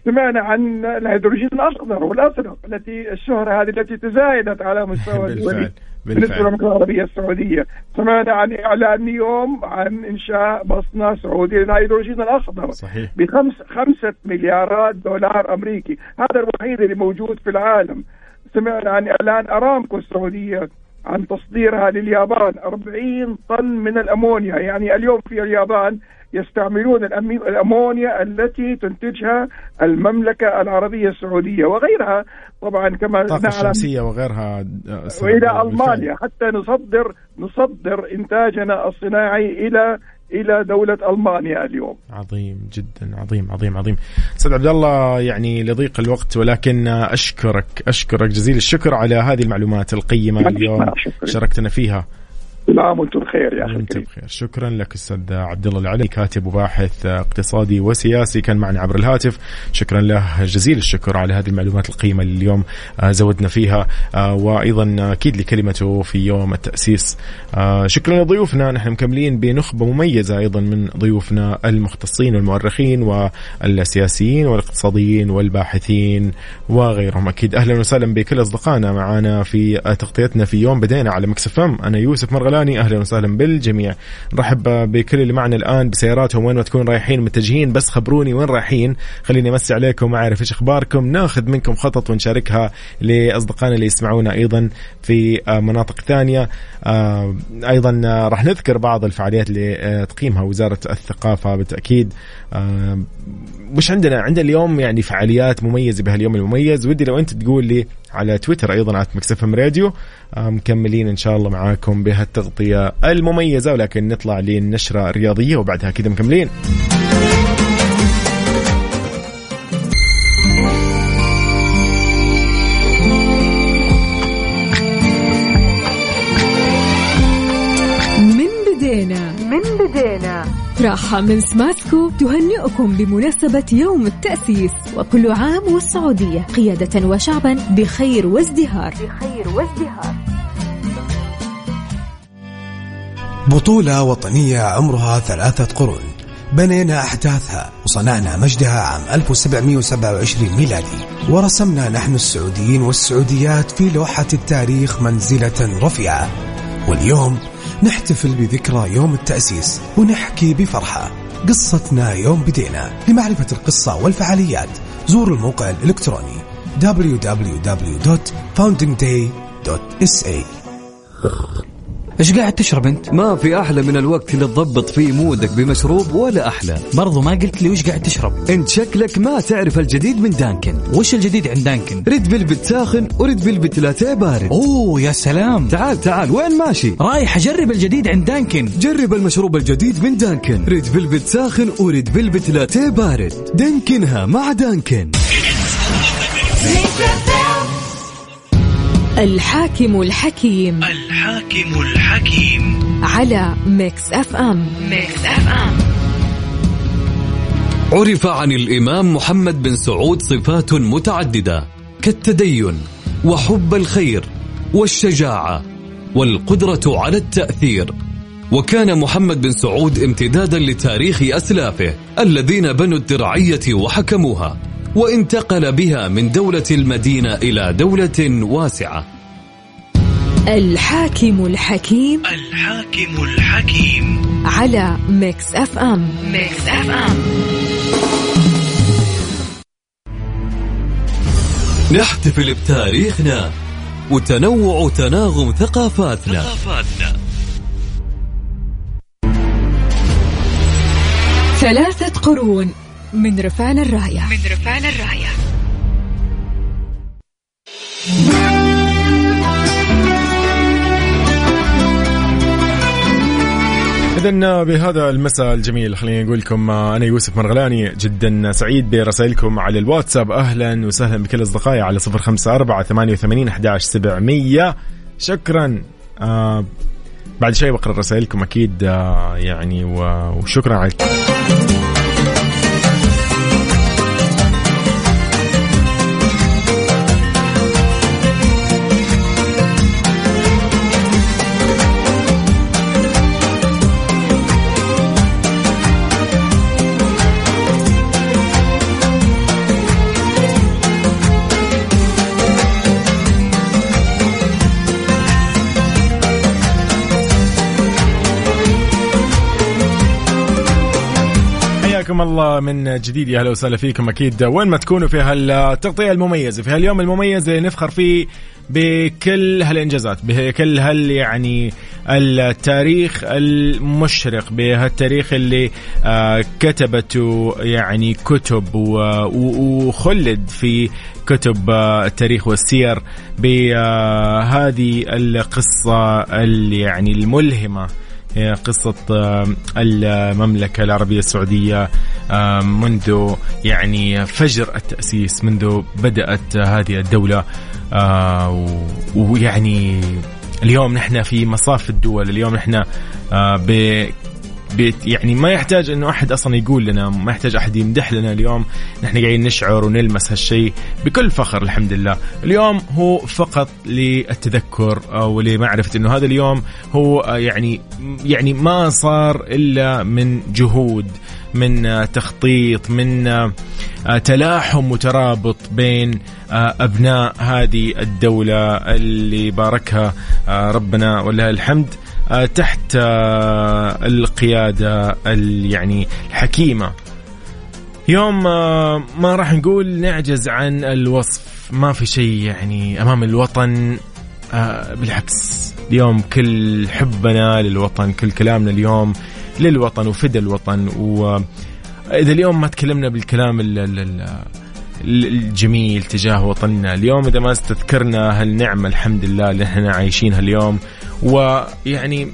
سمعنا عن الهيدروجين الاخضر والازرق التي الشهرة هذه التي تزايدت على مستوى بالفعل بالنسبة للمملكة العربية السعودية، سمعنا عن إعلان اليوم عن إنشاء مصنع سعودي للهيدروجين الاخضر صحيح. بخمس خمسة مليارات دولار أمريكي، هذا الوحيد اللي موجود في العالم. سمعنا عن إعلان أرامكو السعودية عن تصديرها لليابان 40 طن من الأمونيا، يعني اليوم في اليابان يستعملون الأمونيا التي تنتجها المملكة العربية السعودية وغيرها طبعا كما الطاقة الشمسية وغيرها وإلى ألمانيا حتى نصدر نصدر إنتاجنا الصناعي إلى إلى دولة ألمانيا اليوم. عظيم جدا عظيم عظيم عظيم. أستاذ عبد الله يعني لضيق الوقت ولكن أشكرك أشكرك جزيل الشكر على هذه المعلومات القيمة اليوم شاركتنا فيها. كل عام وأنتم بخير يا أخي وانت بخير شكرا لك أستاذ عبد الله العلي كاتب وباحث اقتصادي وسياسي كان معنا عبر الهاتف. شكرا له جزيل الشكر على هذه المعلومات القيمة اللي اليوم آه، زودنا فيها. آه، وأيضا أكيد لكلمته في يوم التأسيس. آه، شكرا لضيوفنا. نحن مكملين بنخبة مميزة أيضا من ضيوفنا المختصين والمؤرخين والسياسيين والاقتصاديين والباحثين وغيرهم. أكيد أهلا وسهلا بكل أصدقائنا معنا في تغطيتنا في يوم. بدينا على مكسفم أنا يوسف مرغلان الفلاني أهلا وسهلا بالجميع. نرحب بكل اللي معنا الآن بسياراتهم. وين ما تكون رايحين متجهين بس خبروني وين رايحين. خليني أمسي عليكم وأعرف إيش أخباركم. ناخذ منكم خطط ونشاركها لأصدقائنا اللي يسمعونا أيضا في آه، مناطق ثانية. آه، أيضا آه، راح نذكر بعض الفعاليات اللي تقيمها وزارة الثقافة بالتأكيد. وش عندنا؟ عندنا اليوم يعني فعاليات مميزة بهاليوم المميز. ودي لو أنت تقول لي على تويتر أيضا على مكسفم راديو. مكملين إن شاء الله معاكم بهالتغطيه المميزة ولكن نطلع للنشره الرياضيه وبعدها كذا مكملين. من بدينا. من بدينا. راحة من سماسكو تهنئكم بمناسبة يوم التأسيس وكل عام والسعودية قيادة وشعبا بخير وازدهار. بخير وازدهار. بطولة وطنية عمرها ثلاثة قرون بنينا أحداثها وصنعنا مجدها عام 1727 ميلادي. ورسمنا نحن السعوديين والسعوديات في لوحة التاريخ منزلة رفيعة. واليوم نحتفل بذكرى يوم التأسيس ونحكي بفرحة. قصتنا يوم بدينا لمعرفة القصة والفعاليات. زوروا الموقع الإلكتروني www.foundingday.sa إيش قاعد تشرب أنت؟ ما في أحلى من الوقت اللي تضبط فيه mood ك بمشروب ولا أحلى. برضو ما قلت لي وش قاعد تشرب. أنت شكلك ما تعرف الجديد من Dunkin. وش الجديد عند Dunkin؟ red velvet ساخن و red velvet latte بارد. أوه يا سلام. تعال تعال وين ماشي؟ رايح أجرب الجديد عند Dunkin. جرب المشروب الجديد من Dunkin. red velvet ساخن و red velvet latte بارد. Dunkin ها مع Dunkin. الحاكم الحكيم الحاكم الحكيم. على Mix FM. Mix FM. عرف عن الإمام محمد بن سعود صفات متعددة كالتدين وحب الخير والشجاعة والقدرة على التأثير. وكان محمد بن سعود امتدادا لتاريخ أسلافه الذين بنوا الدرعية وحكموها. وانتقل بها من دولة المدينة إلى دولة واسعة. الحاكم الحكيم الحاكم الحكيم. على Mix FM. Mix FM. نحتفل بتاريخنا وتنوع تناغم ثقافاتنا. ثقافاتنا. ثلاثة قرون. من رفال الراية. من رفال الراية. إذا بهذا المساء الجميل خليني أقول لكم أنا يوسف مرغلاني جدا سعيد برسائلكم على الواتساب. أهلا وسهلا بكل أصدقائي على صفر خمسة أربعة ثمانية وثمانين أحداش سبعمية. شكرا آه بعد شوي بقرأ رسائلكم أكيد آه يعني وشكرا على الله من جديد. يا أهلا وسهلا فيكم أكيد. وين ما تكونوا في هالتغطية المميزة في هاليوم المميز اللي نفخر فيه بكل هالإنجازات بكل هال يعني التاريخ المشرق بهالتاريخ اللي آه كتبته يعني كتب وخلد في كتب التاريخ والسير بهذه القصة اللي يعني الملهمة. قصة المملكة العربية السعودية منذ يعني فجر التأسيس منذ بدأت هذه الدولة ويعني اليوم نحن في مصاف الدول اليوم نحن بيت. يعني ما يحتاج إنه أحد أصلا يقول لنا ما يحتاج أحد يمدح لنا اليوم. نحن قاعدين نشعر ونلمس هالشيء بكل فخر الحمد لله. اليوم هو فقط للتذكر أو لمعرفة إنه هذا اليوم هو يعني يعني ما صار إلا من جهود من تخطيط من تلاحم وترابط بين أبناء هذه الدولة اللي باركها ربنا ولله الحمد. تحت القيادة يعني الحكيمة. يوم ما راح نقول نعجز عن الوصف. ما في شيء يعني أمام الوطن بالعكس. اليوم كل حبنا للوطن كل كلامنا اليوم للوطن وفدى الوطن. وإذا اليوم ما تكلمنا بالكلام الجميل تجاه وطننا اليوم إذا ما استذكرنا هالنعمة الحمد لله اللي إحنا عايشينها اليوم ويعني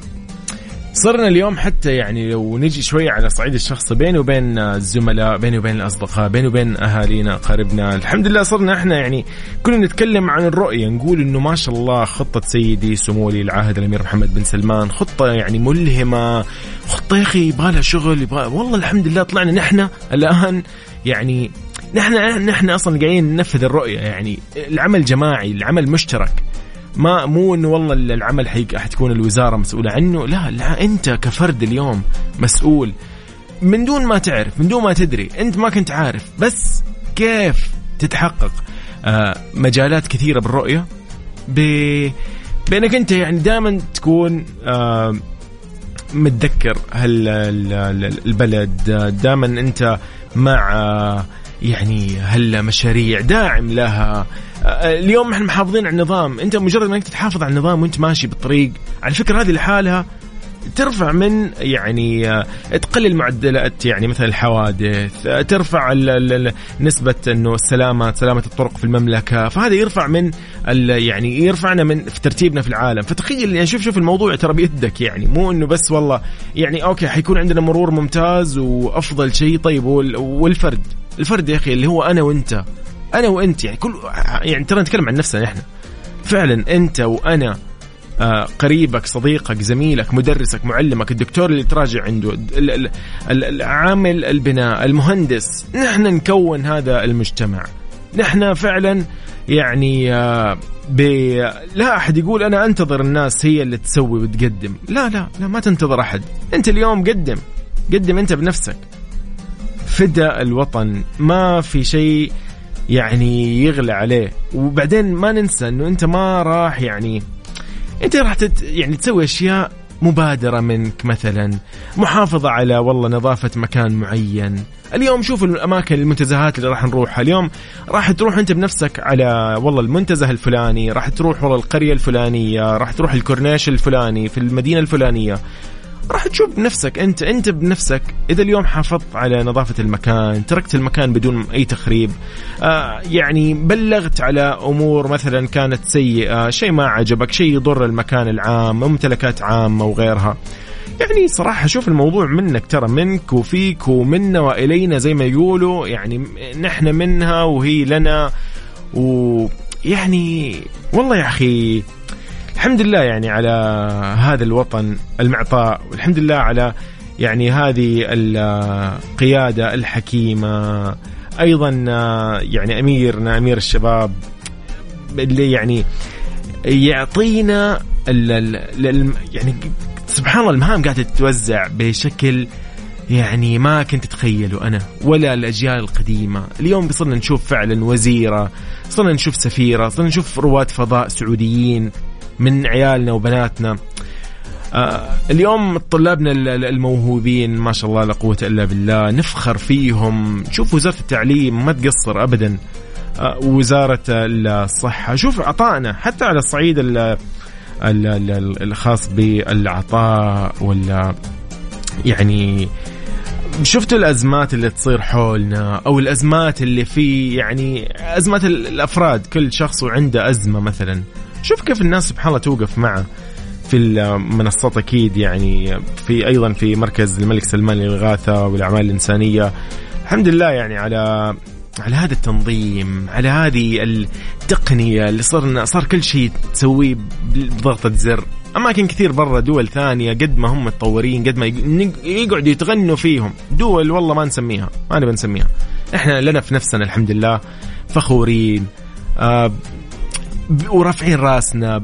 صرنا اليوم حتى يعني لو نجي شوية على الصعيد الشخصي بيني وبين الزملاء بيني وبين الأصدقاء بيني وبين أهالينا أقاربنا الحمد لله صرنا إحنا يعني كنا نتكلم عن الرؤية نقول إنه ما شاء الله خطة سيدي سمو ولي العهد الأمير محمد بن سلمان خطة يعني ملهمة. خطة يا أخي يبغى لها شغل يبغى والله الحمد لله طلعنا نحن الآن يعني نحن نحن أصلا قاعدين ننفذ الرؤية يعني العمل جماعي العمل مشترك. ما مو إنه والله العمل حتكون الوزارة مسؤولة عنه. لا لا أنت كفرد اليوم مسؤول. من دون ما تعرف من دون ما تدري أنت ما كنت عارف. بس كيف تتحقق؟ آه، مجالات كثيرة بالرؤية. ب... بأنك أنت يعني دائما تكون آه، متذكر هالبلد دائما أنت مع يعني هالمشاريع داعم لها. اليوم إحنا محافظين على النظام. انت مجرد ما انك تحافظ على النظام وانت ماشي بالطريق على فكرة هذه لحالها ترفع من يعني آه، تقلل معدلات يعني مثلا الحوادث آه، ترفع نسبة إنه السلامة سلامة الطرق في المملكة. فهذا يرفع من يعني يرفعنا من في ترتيبنا في العالم. فتخيل يعني شوف شوف الموضوع ترى بيدك يعني. مو إنه بس والله يعني أوكي حيكون عندنا مرور ممتاز وأفضل شيء. طيب والفرد؟ الفرد يا أخي اللي هو أنا وأنت. أنا وأنت يعني كل يعني ترى نتكلم عن نفسنا إحنا. فعلا أنت وأنا قريبك صديقك زميلك مدرسك معلمك الدكتور اللي تراجع عنده عامل البناء المهندس. نحن نكون هذا المجتمع. نحن فعلا يعني آه، بي لا أحد يقول أنا أنتظر الناس هي اللي تسوي وتقدم. لا لا لا ما تنتظر أحد. أنت اليوم قدم. قدم أنت بنفسك. فدا الوطن. ما في شيء يعني يغلى عليه. وبعدين ما ننسى إنه أنت ما راح يعني انت راح تت يعني تسوي أشياء مبادرة منك مثلا محافظة على والله نظافة مكان معين. اليوم شوف الأماكن المنتزهات اللي راح نروحها. اليوم راح تروح أنت بنفسك على والله المنتزه الفلاني راح تروح والله القرية الفلانية راح تروح الكورنيش الفلاني في المدينة الفلانية. راح تشوف بنفسك انت انت بنفسك. إذا اليوم حافظت على نظافة المكان تركت المكان بدون أي تخريب آه يعني بلغت على أمور مثلا كانت سيئة شيء ما عجبك شيء يضر المكان العام ممتلكات عامة وغيرها. يعني صراحة شوف الموضوع منك ترى منك وفيك ومنا وإلينا زي ما يقولوا يعني نحن منها وهي لنا. ويعني والله يا أخي الحمد لله يعني على هذا الوطن المعطاء والحمد لله على يعني هذه القيادة الحكيمة. أيضا يعني أميرنا أمير الشباب اللي يعني يعطينا يعني سبحان الله المهام قاعدة تتوزع بشكل يعني ما كنت أتخيله أنا ولا الأجيال القديمة، اليوم صرنا نشوف فعلا وزيرة، صرنا نشوف سفيرة، صرنا نشوف رواد فضاء سعوديين. من عيالنا وبناتنا. آه اليوم طلابنا الموهوبين ما شاء الله لا قوة إلا بالله نفخر فيهم. شوف وزارة التعليم ما تقصر أبدا. آه وزارة الصحة شوف عطائنا حتى على الصعيد الخاص بالعطاء ولا يعني شفتوا الأزمات اللي تصير حولنا أو الأزمات اللي في يعني أزمات الأفراد كل شخص وعنده أزمة مثلا. شوف كيف الناس سبحان الله توقف معه في المنصات أكيد يعني في أيضا في مركز الملك سلمان للغاثة والأعمال الإنسانية. الحمد لله يعني على على هذا التنظيم على هذه التقنية اللي صرنا صار كل شيء تسويه بضغطة زر. أماكن كثير برا دول ثانية قد ما هم متطورين قد ما يقعدوا يتغنوا فيهم. دول والله ما نسميها ما نبي نسميها. إحنا لنا في نفسنا الحمد لله فخورين. آه ورافعين راسنا.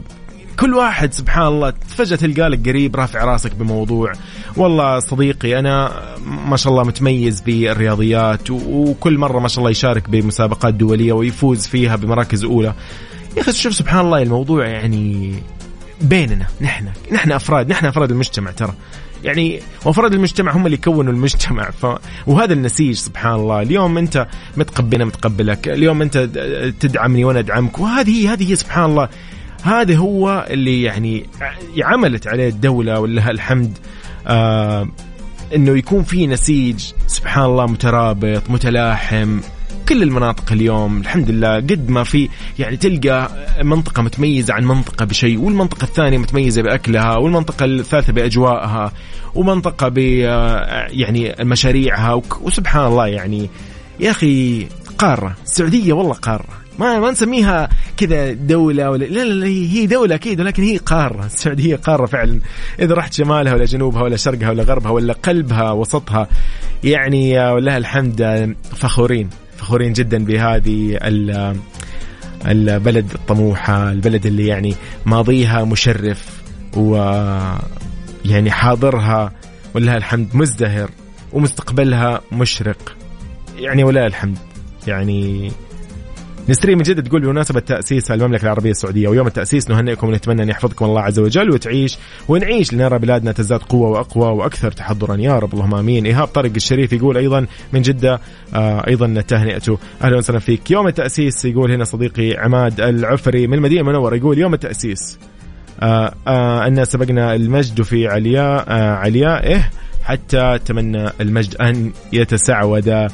كل واحد سبحان الله فجأة تلقى لك قريب رافع راسك بموضوع. والله صديقي أنا ما شاء الله متميز بالرياضيات وكل مرة ما شاء الله يشارك بمسابقات دولية ويفوز فيها بمراكز أولى. يا أخي شوف سبحان الله الموضوع يعني بيننا نحن نحن أفراد نحن أفراد المجتمع ترى. يعني وافراد المجتمع هم اللي يكونوا المجتمع. ف... وهذا النسيج سبحان الله. اليوم أنت متقبلنا متقبلك. اليوم أنت تدعمني وأنا أدعمك. وهذه هذه هي سبحان الله. هذا هو اللي يعني عملت عليه الدولة ولها الحمد. آه إنه يكون في نسيج سبحان الله مترابط متلاحم. كل المناطق اليوم الحمد لله قد ما في يعني تلقى منطقة متميزة عن منطقة بشيء والمنطقة الثانية متميزة بأكلها والمنطقة الثالثة بأجوائها ومنطقة ب يعني مشاريعها وسبحان الله يعني يا أخي قارة السعودية والله قارة. ما ما نسميها كذا دولة ولا لا لا, لا هي دولة أكيد ولكن هي قارة السعودية قارة فعلا. إذا رحت شمالها ولا جنوبها ولا شرقها ولا غربها ولا قلبها وسطها يعني ولها الحمد فخورين. فخورين جدا بهذه البلد الطموحة البلد اللي يعني ماضيها مشرف و يعني حاضرها ولها الحمد مزدهر ومستقبلها مشرق. يعني ولا الحمد. يعني نسرين من جدة تقول بمناسبة تأسيس المملكة العربية السعودية ويوم التأسيس نهنئكم ونتمنى أن يحفظكم الله عز وجل وتعيش ونعيش لنرى بلادنا تزداد قوة وأقوى وأكثر تحضرا. يا رب اللهم آمين. إيهاب طارق الشريف يقول أيضا من جدة آه أيضا تهنئته. أهلا وسهلا فيك. يوم التأسيس يقول هنا صديقي عماد العفري من المدينة المنورة يقول يوم التأسيس آه آه أن سبقنا المجد في علياء آه عليائه حتى تمنى المجد أن يتسعود.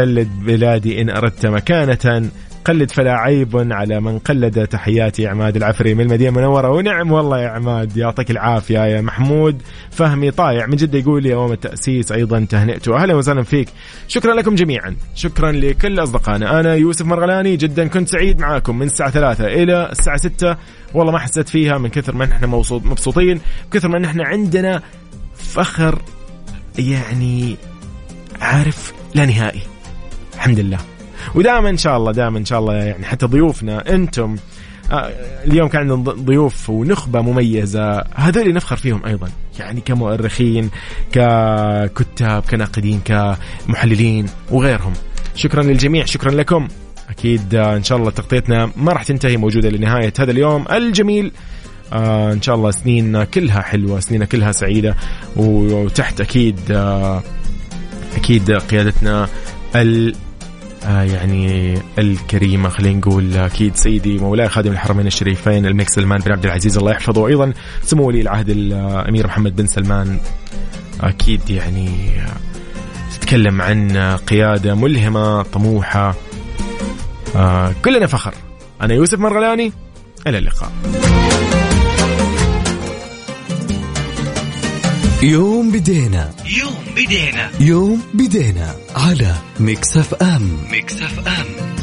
قلد بلادي إن أردت مكانة. قلد فلا عيب على من قلد تحياتي عماد العفري من المدينة المنورة. ونعم والله يا عماد يعطيك العافية يا محمود. فهمي طايع من جدة يقول لي يوم التأسيس أيضا تهنئته أهلا وسهلا فيك. شكرا لكم جميعا. شكرا لكل أصدقائنا. أنا يوسف مرغلاني جدا كنت سعيد معاكم من الساعة 3 إلى الساعة 6 والله ما حسيت فيها من كثر ما إحنا مبسوطين كثر ما إحنا عندنا فخر يعني عارف لا نهائي. الحمد لله. ودائما إن شاء الله دائما إن شاء الله يعني حتى ضيوفنا أنتم آه، اليوم كان عندنا ضيوف ونخبة مميزة. هذول نفخر فيهم أيضا. يعني كمؤرخين ككتاب كناقدين كمحللين وغيرهم. شكرا للجميع شكرا لكم. أكيد آه، إن شاء الله تغطيتنا ما راح تنتهي موجودة لنهاية هذا اليوم الجميل. آه إن شاء الله سنين كلها حلوة سنين كلها سعيدة. وتحت أكيد أكيد قيادتنا ال يعني الكريمة خلينا نقول أكيد سيدي مولاي خادم الحرمين الشريفين الملك سلمان بن عبد العزيز الله يحفظه. وأيضا سمو ولي العهد الامير محمد بن سلمان. أكيد يعني تتكلم عن قيادة ملهمة طموحة آه كلنا فخر. أنا يوسف مرغلاني إلى اللقاء. يوم بدينا. يوم بدينا. يوم بدينا على ميكس أف أم. ميكس أف أم.